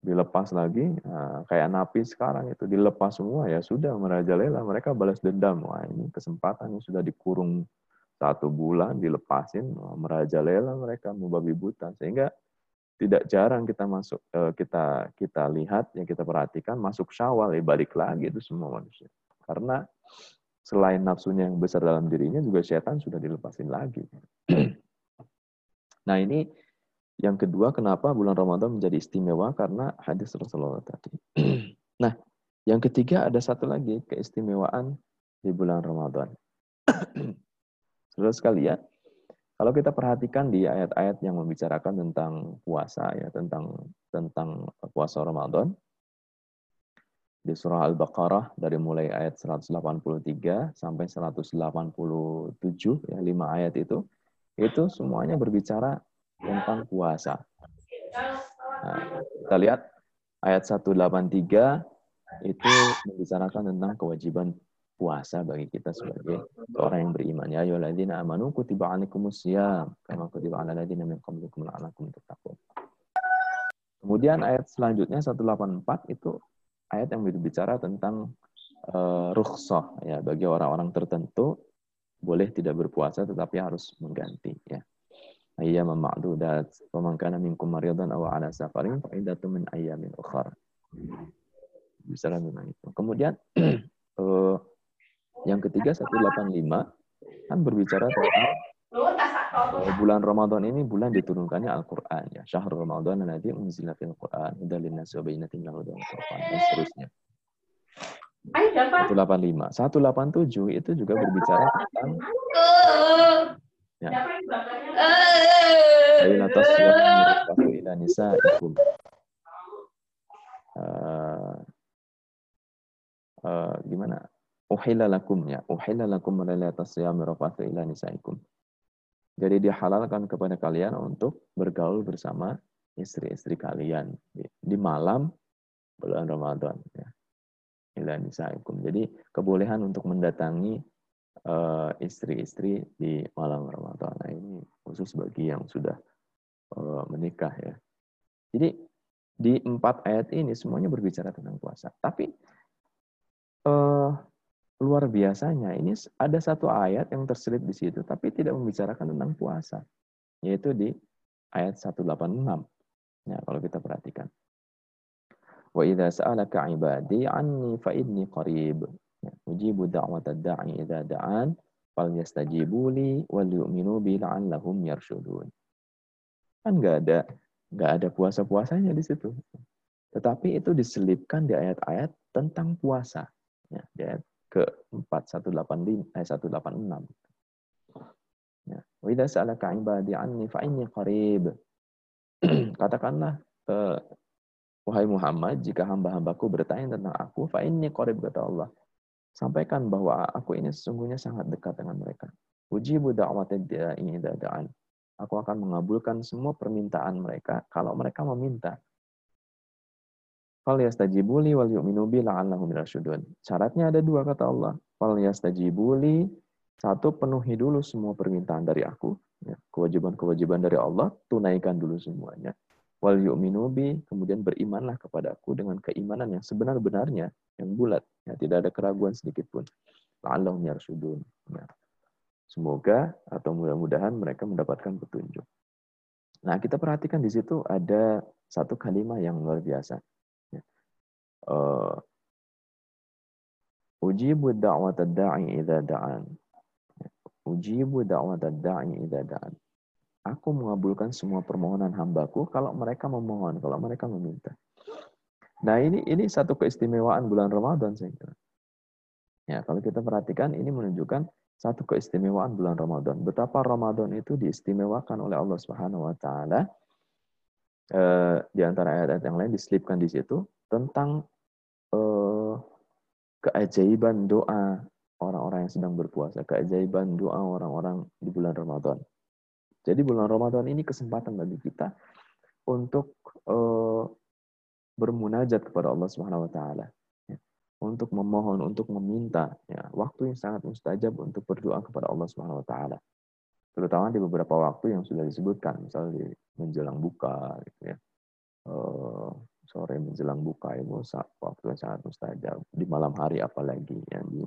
dilepas lagi nah, kayak napi sekarang itu dilepas semua ya sudah merajalela. Mereka balas dendam. Wah ini kesempatan yang sudah dikurung satu bulan dilepasin merajalela mereka membabi buta. Sehingga tidak jarang kita masuk eh, kita kita lihat yang kita perhatikan masuk syawal ya balik lagi itu semua manusia. Karena selain nafsunya yang besar dalam dirinya juga setan sudah dilepasin lagi. Nah ini yang kedua, kenapa bulan Ramadan menjadi istimewa? Karena hadis Rasulullah tadi. nah, yang ketiga ada satu lagi keistimewaan di bulan Ramadan. Saudara sekalian, kalau kita perhatikan di ayat-ayat yang membicarakan tentang puasa ya, tentang tentang puasa Ramadan di surah Al-Baqarah dari mulai ayat 183 sampai 187 ya, lima ayat itu itu semuanya berbicara tentang puasa. Nah, kita lihat ayat 183 itu membicarakan tentang kewajiban puasa bagi kita sebagai orang yang beriman. Ya ayyuhalladzina amanu kutiba alaikumus syiyam kama kutiba alal ladzina min qablikum la'allakum tattaqun. Kemudian ayat selanjutnya 184 itu ayat yang berbicara tentang uh, rukhsah ya bagi orang-orang tertentu boleh tidak berpuasa tetapi harus mengganti ya. Ayyaman ma'dudat wa man kana minkum maridan aw ala safarin fa iddatun min ayyamin ukhra. Bisa memang itu. Kemudian uh, yang ketiga 185 kan berbicara tentang uh, bulan Ramadan ini bulan diturunkannya Al-Qur'an ya. Syahrul Ramadan alladzi unzila fil Qur'an hudan lin-nasi wa bayyinatin minal huda wal dan seterusnya. 185. 187 itu juga berbicara tentang ya. Laila tasyahu ila nisaikum. Uh, uh, gimana? Uhilla lakum ya. Uhilla lakum lailatas siyami rafathu ila nisaikum. Jadi dihalalkan kepada kalian untuk bergaul bersama istri-istri kalian di, malam bulan Ramadan ya ila nisaikum. Jadi kebolehan untuk mendatangi istri-istri di malam Ramadan. Nah, ini khusus bagi yang sudah uh, menikah ya. Jadi di empat ayat ini semuanya berbicara tentang puasa. Tapi uh, luar biasanya ini ada satu ayat yang terselip di situ tapi tidak membicarakan tentang puasa yaitu di ayat 186. Ya, kalau kita perhatikan. Wa idza sa'alaka 'ibadi 'anni fa inni qarib. Ujibu da'watad da'i idza da'an falyastajibu li wal yu'minu bi la'allahum yarshudun. Kan enggak ada enggak ada puasa-puasanya di situ. Tetapi itu diselipkan di ayat-ayat tentang puasa. Ya, di ayat ke-4 185 ayat 186. Ya, wa idza sa'alaka 'ibadi 'anni fa inni qarib. Katakanlah eh, Wahai Muhammad, jika hamba-hambaku bertanya tentang aku, fa inni qarib kata Allah. Sampaikan bahwa aku ini sesungguhnya sangat dekat dengan mereka. Ujibu da'watid da'i idza da'an. Aku akan mengabulkan semua permintaan mereka kalau mereka meminta. Fal yastajibuli wal yu'minu bi la'allahum yarshudun. Syaratnya ada dua kata Allah. Fal yastajibuli satu penuhi dulu semua permintaan dari aku, ya, kewajiban-kewajiban dari Allah, tunaikan dulu semuanya wal yu'minu bi kemudian berimanlah kepadaku dengan keimanan yang sebenar-benarnya yang bulat. Ya tidak ada keraguan sedikit pun. La'allahum yarsudun ya. semoga atau mudah-mudahan mereka mendapatkan petunjuk. Nah kita perhatikan di situ ada satu kalimat yang luar biasa. Ya. uh, ujibu da'wat da'i da'an. Ya. ujibu da'wat da'i da'an Aku mengabulkan semua permohonan hambaku kalau mereka memohon, kalau mereka meminta. Nah ini ini satu keistimewaan bulan Ramadan saya kira. Ya kalau kita perhatikan ini menunjukkan satu keistimewaan bulan Ramadan. Betapa Ramadan itu diistimewakan oleh Allah Subhanahu Wa Taala. Eh, di antara ayat-ayat yang lain diselipkan di situ tentang eh, keajaiban doa orang-orang yang sedang berpuasa, keajaiban doa orang-orang di bulan Ramadan. Jadi bulan Ramadan ini kesempatan bagi kita untuk uh, bermunajat kepada Allah Subhanahu wa taala. Ya. Untuk memohon, untuk meminta, ya, waktu yang sangat mustajab untuk berdoa kepada Allah Subhanahu wa taala. Terutama di beberapa waktu yang sudah disebutkan, misalnya di menjelang buka gitu ya. Uh, sore menjelang buka itu waktu yang sangat mustajab. Di malam hari apalagi yang di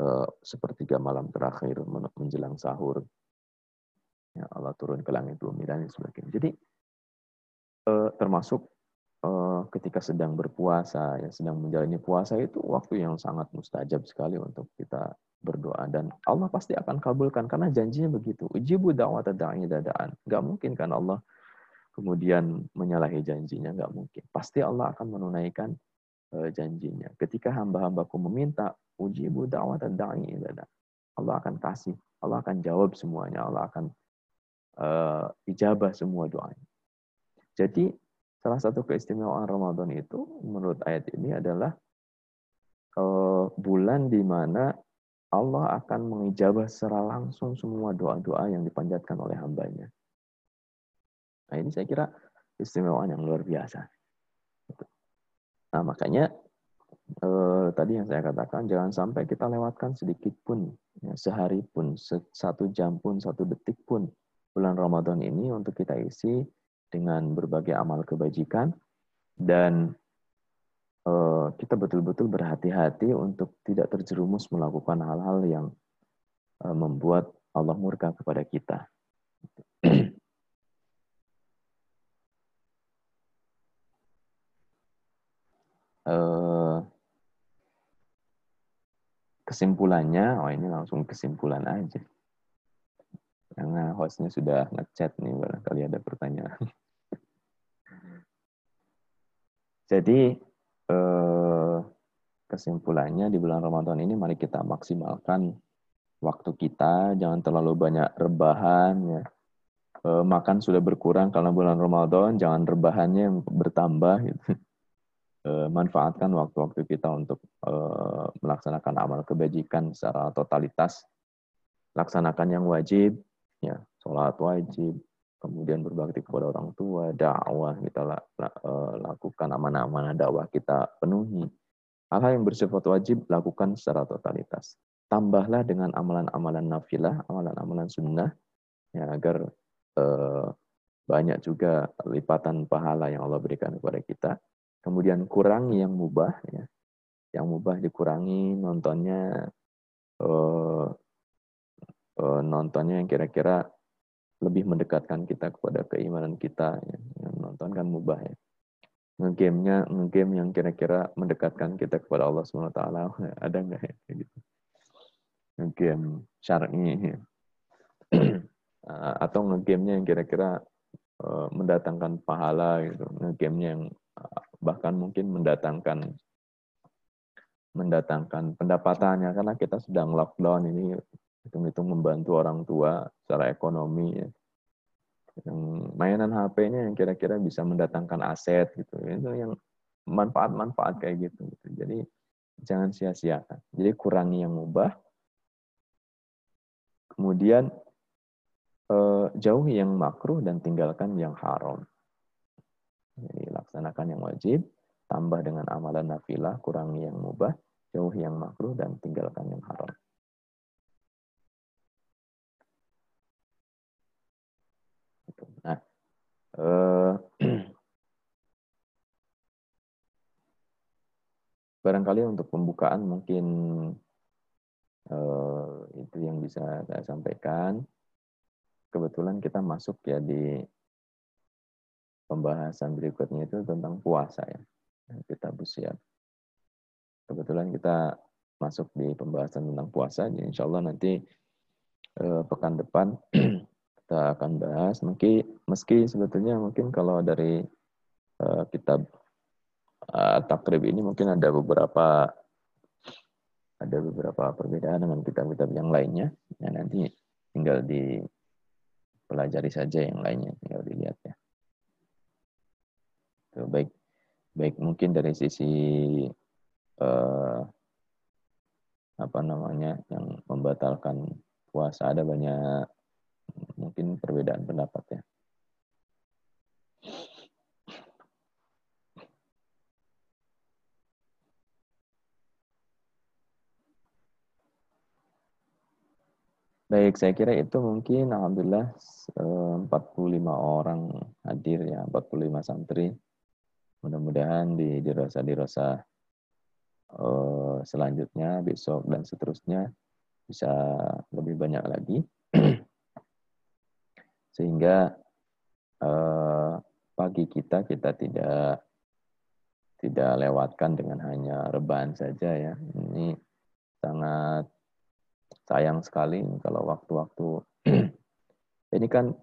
uh, sepertiga malam terakhir menjelang sahur ya Allah turun ke langit bumi dan sebagainya. Jadi eh, termasuk eh, ketika sedang berpuasa, ya sedang menjalani puasa itu waktu yang sangat mustajab sekali untuk kita berdoa dan Allah pasti akan kabulkan karena janjinya begitu. Ujibu da'wat da'i dadaan. Gak mungkin kan Allah kemudian menyalahi janjinya, nggak mungkin. Pasti Allah akan menunaikan eh, janjinya. Ketika hamba-hambaku meminta, ujibu da'wat da'i. Allah akan kasih, Allah akan jawab semuanya, Allah akan uh, ijabah semua doanya. Jadi salah satu keistimewaan Ramadan itu menurut ayat ini adalah uh, bulan di mana Allah akan mengijabah secara langsung semua doa-doa yang dipanjatkan oleh hambanya. Nah ini saya kira istimewaan yang luar biasa. Nah makanya eh, tadi yang saya katakan jangan sampai kita lewatkan sedikit pun, ya, sehari pun, satu jam pun, satu detik pun bulan Ramadan ini untuk kita isi dengan berbagai amal kebajikan dan eh, kita betul-betul berhati-hati untuk tidak terjerumus melakukan hal-hal yang eh, membuat Allah murka kepada kita. Eh, kesimpulannya, oh ini langsung kesimpulan aja. Karena hostnya sudah ngechat nih, barangkali ada pertanyaan. Jadi, eh, kesimpulannya di bulan Ramadan ini mari kita maksimalkan waktu kita, jangan terlalu banyak rebahan ya. Eh, makan sudah berkurang karena bulan Ramadan, jangan rebahannya bertambah gitu. Eh, manfaatkan waktu-waktu kita untuk melaksanakan amal kebajikan secara totalitas. Laksanakan yang wajib, ya sholat wajib, kemudian berbakti kepada orang tua, dakwah kita eh, lakukan amanah-amanah dakwah kita penuhi. Hal-hal yang bersifat wajib lakukan secara totalitas. Tambahlah dengan amalan-amalan nafilah, amalan-amalan sunnah, ya agar eh, banyak juga lipatan pahala yang Allah berikan kepada kita kemudian kurangi yang mubah ya yang mubah dikurangi nontonnya uh, nontonnya yang kira-kira lebih mendekatkan kita kepada keimanan kita ya. yang nonton kan mubah ya ngegame-nya ngegame yang kira-kira mendekatkan kita kepada Allah swt ada nggak ya gitu ngegame syar'i ya. atau ngegame-nya yang kira-kira uh, mendatangkan pahala gitu ngegame-nya yang bahkan mungkin mendatangkan mendatangkan pendapatannya karena kita sedang lockdown ini hitung-hitung membantu orang tua secara ekonomi ya. yang mainan HP-nya yang kira-kira bisa mendatangkan aset gitu itu yang manfaat-manfaat kayak gitu, gitu. jadi jangan sia-siakan jadi kurangi yang mubah kemudian eh, jauhi yang makruh dan tinggalkan yang haram jadi laksanakan yang wajib, tambah dengan amalan nafilah, kurangi yang mubah, jauhi yang makruh, dan tinggalkan yang haram. Nah, eh, barangkali untuk pembukaan mungkin eh, itu yang bisa saya sampaikan. Kebetulan kita masuk ya di pembahasan berikutnya itu tentang puasa ya. Kita bersiap. Kebetulan kita masuk di pembahasan tentang puasa, jadi insya Allah nanti eh, pekan depan kita akan bahas. Meski, meski sebetulnya mungkin kalau dari eh, kitab eh, takrib ini mungkin ada beberapa ada beberapa perbedaan dengan kitab-kitab yang lainnya. Ya, nanti tinggal dipelajari saja yang lainnya, tinggal dilihat ya. Baik baik mungkin dari sisi eh, apa namanya yang membatalkan puasa ada banyak mungkin perbedaan pendapat ya. Baik, saya kira itu mungkin Alhamdulillah 45 orang hadir ya, 45 santri mudah-mudahan di dirosa dirosa uh, selanjutnya besok dan seterusnya bisa lebih banyak lagi sehingga uh, pagi kita kita tidak tidak lewatkan dengan hanya rebahan saja ya. Ini sangat sayang sekali kalau waktu-waktu. Ini kan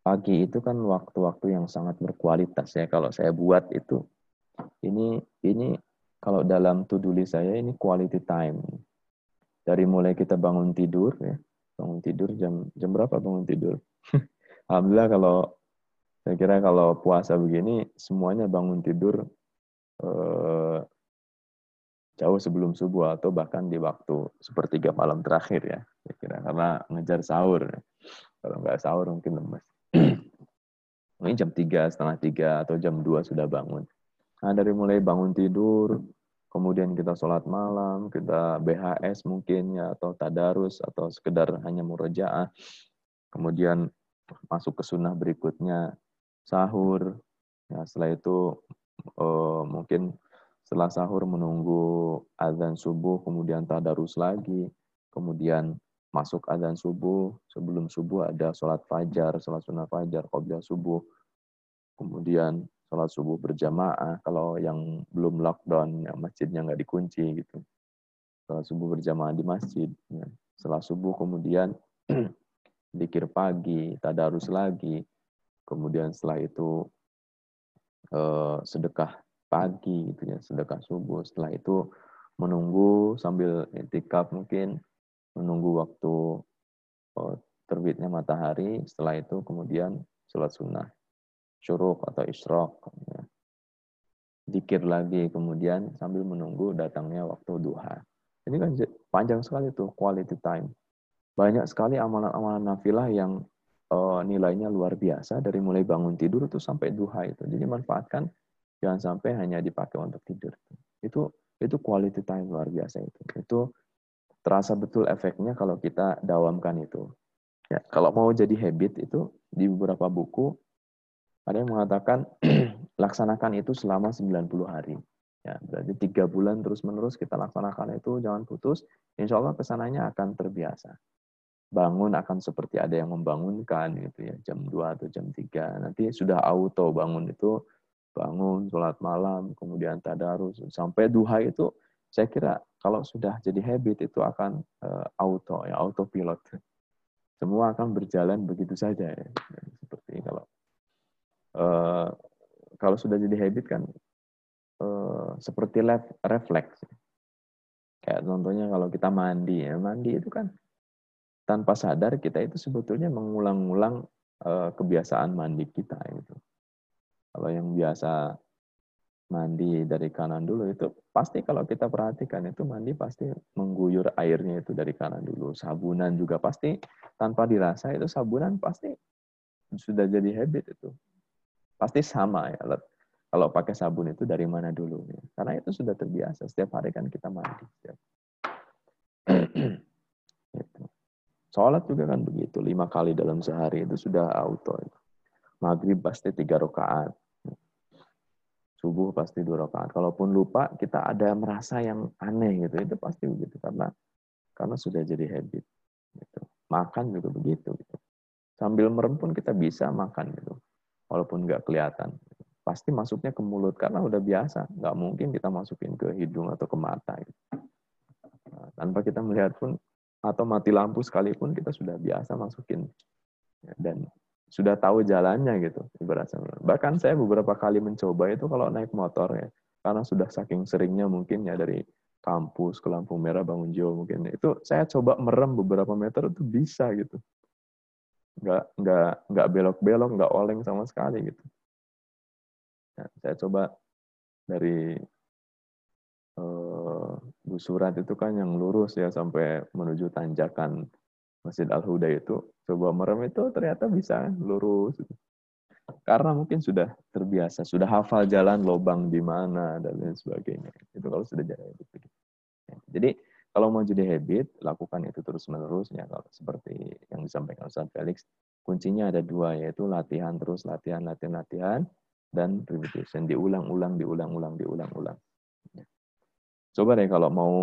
pagi itu kan waktu-waktu yang sangat berkualitas ya kalau saya buat itu. Ini ini kalau dalam to-do saya ini quality time. Dari mulai kita bangun tidur ya bangun tidur jam jam berapa bangun tidur? Alhamdulillah kalau saya kira kalau puasa begini semuanya bangun tidur eh, jauh sebelum subuh atau bahkan di waktu sepertiga malam terakhir ya saya kira. Karena ngejar sahur. Kalau nggak sahur mungkin lemes. Mungkin jam 3, setengah 3, atau jam 2 sudah bangun. Nah, dari mulai bangun tidur, kemudian kita sholat malam, kita BHS mungkin ya, atau tadarus, atau sekedar hanya murojaah. Kemudian masuk ke sunnah berikutnya, sahur. Ya, setelah itu uh, mungkin setelah sahur menunggu azan subuh, kemudian tadarus lagi, kemudian masuk azan subuh, sebelum subuh ada sholat fajar, sholat sunnah fajar, qobliya subuh, kemudian sholat subuh berjamaah, kalau yang belum lockdown, yang masjidnya nggak dikunci gitu. Sholat subuh berjamaah di masjid. Ya. Setelah subuh kemudian dikir pagi, tadarus lagi, kemudian setelah itu eh, sedekah pagi gitu ya, sedekah subuh. Setelah itu menunggu sambil itikaf mungkin menunggu waktu oh, terbitnya matahari. Setelah itu kemudian sholat sunnah, syuruk atau isyrok. Ya. Dikir lagi kemudian sambil menunggu datangnya waktu duha. Ini kan panjang sekali tuh quality time. Banyak sekali amalan-amalan nafilah yang uh, nilainya luar biasa dari mulai bangun tidur itu sampai duha itu. Jadi manfaatkan jangan sampai hanya dipakai untuk tidur. Itu itu quality time luar biasa itu. Itu terasa betul efeknya kalau kita dawamkan itu. Ya, kalau mau jadi habit itu di beberapa buku ada yang mengatakan laksanakan itu selama 90 hari. Ya, berarti tiga bulan terus-menerus kita laksanakan itu, jangan putus. Insya Allah ke sananya akan terbiasa. Bangun akan seperti ada yang membangunkan gitu ya, jam 2 atau jam 3. Nanti sudah auto bangun itu, bangun, sholat malam, kemudian tadarus, sampai duha itu saya kira kalau sudah jadi habit itu akan uh, auto ya autopilot semua akan berjalan begitu saja ya. Seperti kalau sudah jadi habit kan uh, seperti refleks kayak contohnya kalau kita mandi ya mandi itu kan tanpa sadar kita itu sebetulnya mengulang-ulang uh, kebiasaan mandi kita itu kalau yang biasa mandi dari kanan dulu itu pasti kalau kita perhatikan itu mandi pasti mengguyur airnya itu dari kanan dulu. Sabunan juga pasti tanpa dirasa itu sabunan pasti sudah jadi habit itu. Pasti sama ya. Kalau pakai sabun itu dari mana dulu ya. Karena itu sudah terbiasa. Setiap hari kan kita mandi. itu. Sholat juga kan begitu. Lima kali dalam sehari itu sudah auto. Maghrib pasti tiga rakaat subuh pasti dua rakaat. Kalaupun lupa, kita ada merasa yang aneh gitu, itu pasti begitu karena karena sudah jadi habit. Gitu. Makan juga begitu. Gitu. Sambil merem pun kita bisa makan gitu, walaupun nggak kelihatan. Pasti masuknya ke mulut karena udah biasa. Nggak mungkin kita masukin ke hidung atau ke mata. Gitu. Nah, tanpa kita melihat pun atau mati lampu sekalipun kita sudah biasa masukin dan sudah tahu jalannya gitu ibaratnya. Bahkan saya beberapa kali mencoba itu kalau naik motor ya, karena sudah saking seringnya mungkin ya dari kampus ke lampu merah bangun jauh mungkin itu saya coba merem beberapa meter itu bisa gitu nggak nggak nggak belok-belok nggak oleng sama sekali gitu. Nah, saya coba dari uh, Surat itu kan yang lurus ya sampai menuju tanjakan Masjid Al Huda itu. Coba merem itu ternyata bisa lurus karena mungkin sudah terbiasa sudah hafal jalan lobang di mana dan lain sebagainya. Itu kalau sudah habit ya, jadi kalau mau jadi habit lakukan itu terus menerus ya kalau seperti yang disampaikan Ustaz Felix kuncinya ada dua yaitu latihan terus latihan latihan latihan dan repetition diulang-ulang diulang-ulang diulang-ulang ya. coba deh kalau mau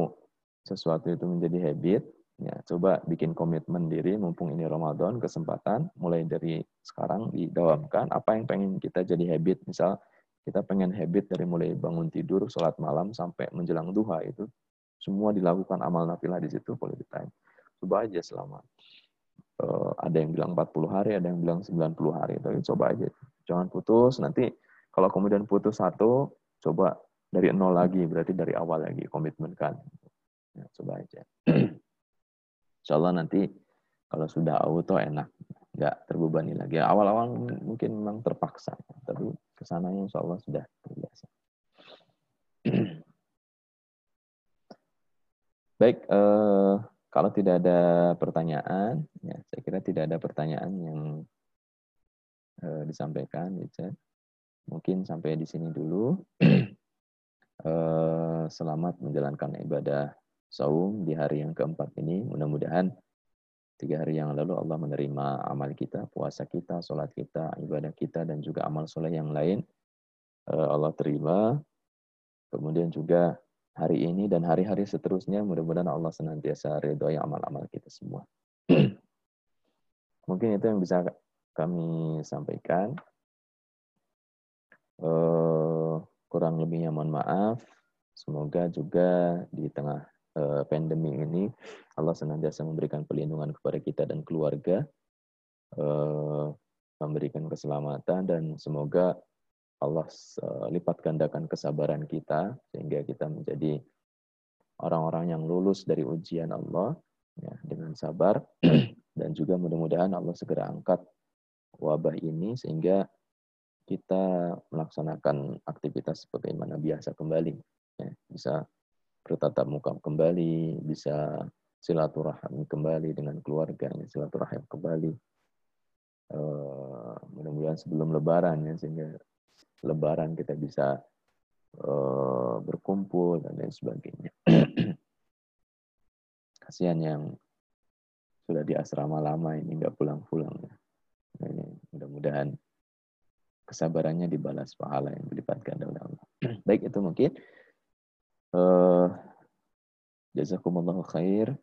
sesuatu itu menjadi habit Ya, coba bikin komitmen diri mumpung ini Ramadan, kesempatan mulai dari sekarang didawamkan apa yang pengen kita jadi habit. Misal kita pengen habit dari mulai bangun tidur, sholat malam sampai menjelang duha itu semua dilakukan amal nafilah di situ quality time. Coba aja selama uh, ada yang bilang 40 hari, ada yang bilang 90 hari. Tapi coba aja. Jangan putus. Nanti kalau kemudian putus satu, coba dari nol lagi, berarti dari awal lagi komitmen kan. Ya, coba aja. Insya Allah nanti kalau sudah auto enak, nggak terbebani lagi. Awal-awal mungkin memang terpaksa, tapi ke sananya Insya Allah sudah terbiasa. Baik, eh, kalau tidak ada pertanyaan, ya saya kira tidak ada pertanyaan yang eh, disampaikan, ya. Mungkin sampai di sini dulu. eh, selamat menjalankan ibadah saum di hari yang keempat ini. Mudah-mudahan tiga hari yang lalu Allah menerima amal kita, puasa kita, sholat kita, ibadah kita, dan juga amal soleh yang lain. Eh, Allah terima. Kemudian juga hari ini dan hari-hari seterusnya, mudah-mudahan Allah senantiasa ridhoi amal-amal kita semua. Mungkin itu yang bisa kami sampaikan. Uh, kurang lebihnya mohon maaf. Semoga juga di tengah uh, pandemi ini Allah senantiasa memberikan perlindungan kepada kita dan keluarga, uh, memberikan keselamatan dan semoga Allah uh, lipat gandakan kesabaran kita sehingga kita menjadi orang-orang yang lulus dari ujian Allah ya, dengan sabar dan juga mudah-mudahan Allah segera angkat wabah ini sehingga kita melaksanakan aktivitas sebagaimana biasa kembali. Ya, bisa bertatap muka kembali, bisa silaturahmi kembali dengan keluarganya, silaturahim kembali. Uh, mudah-mudahan sebelum lebaran ya, sehingga lebaran kita bisa uh, berkumpul dan lain sebagainya. Kasihan yang sudah di asrama lama ini nggak pulang-pulang. Ya. Nah, ini mudah-mudahan kesabarannya dibalas pahala yang berlipat ganda oleh Allah. Baik itu mungkin. Uh, jazakumullahu khair.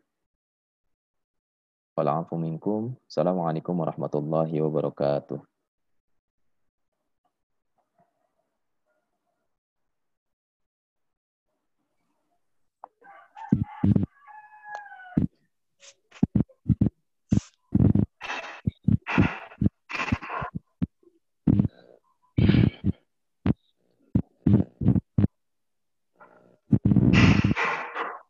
Assalamualaikum warahmatullahi wabarakatuh.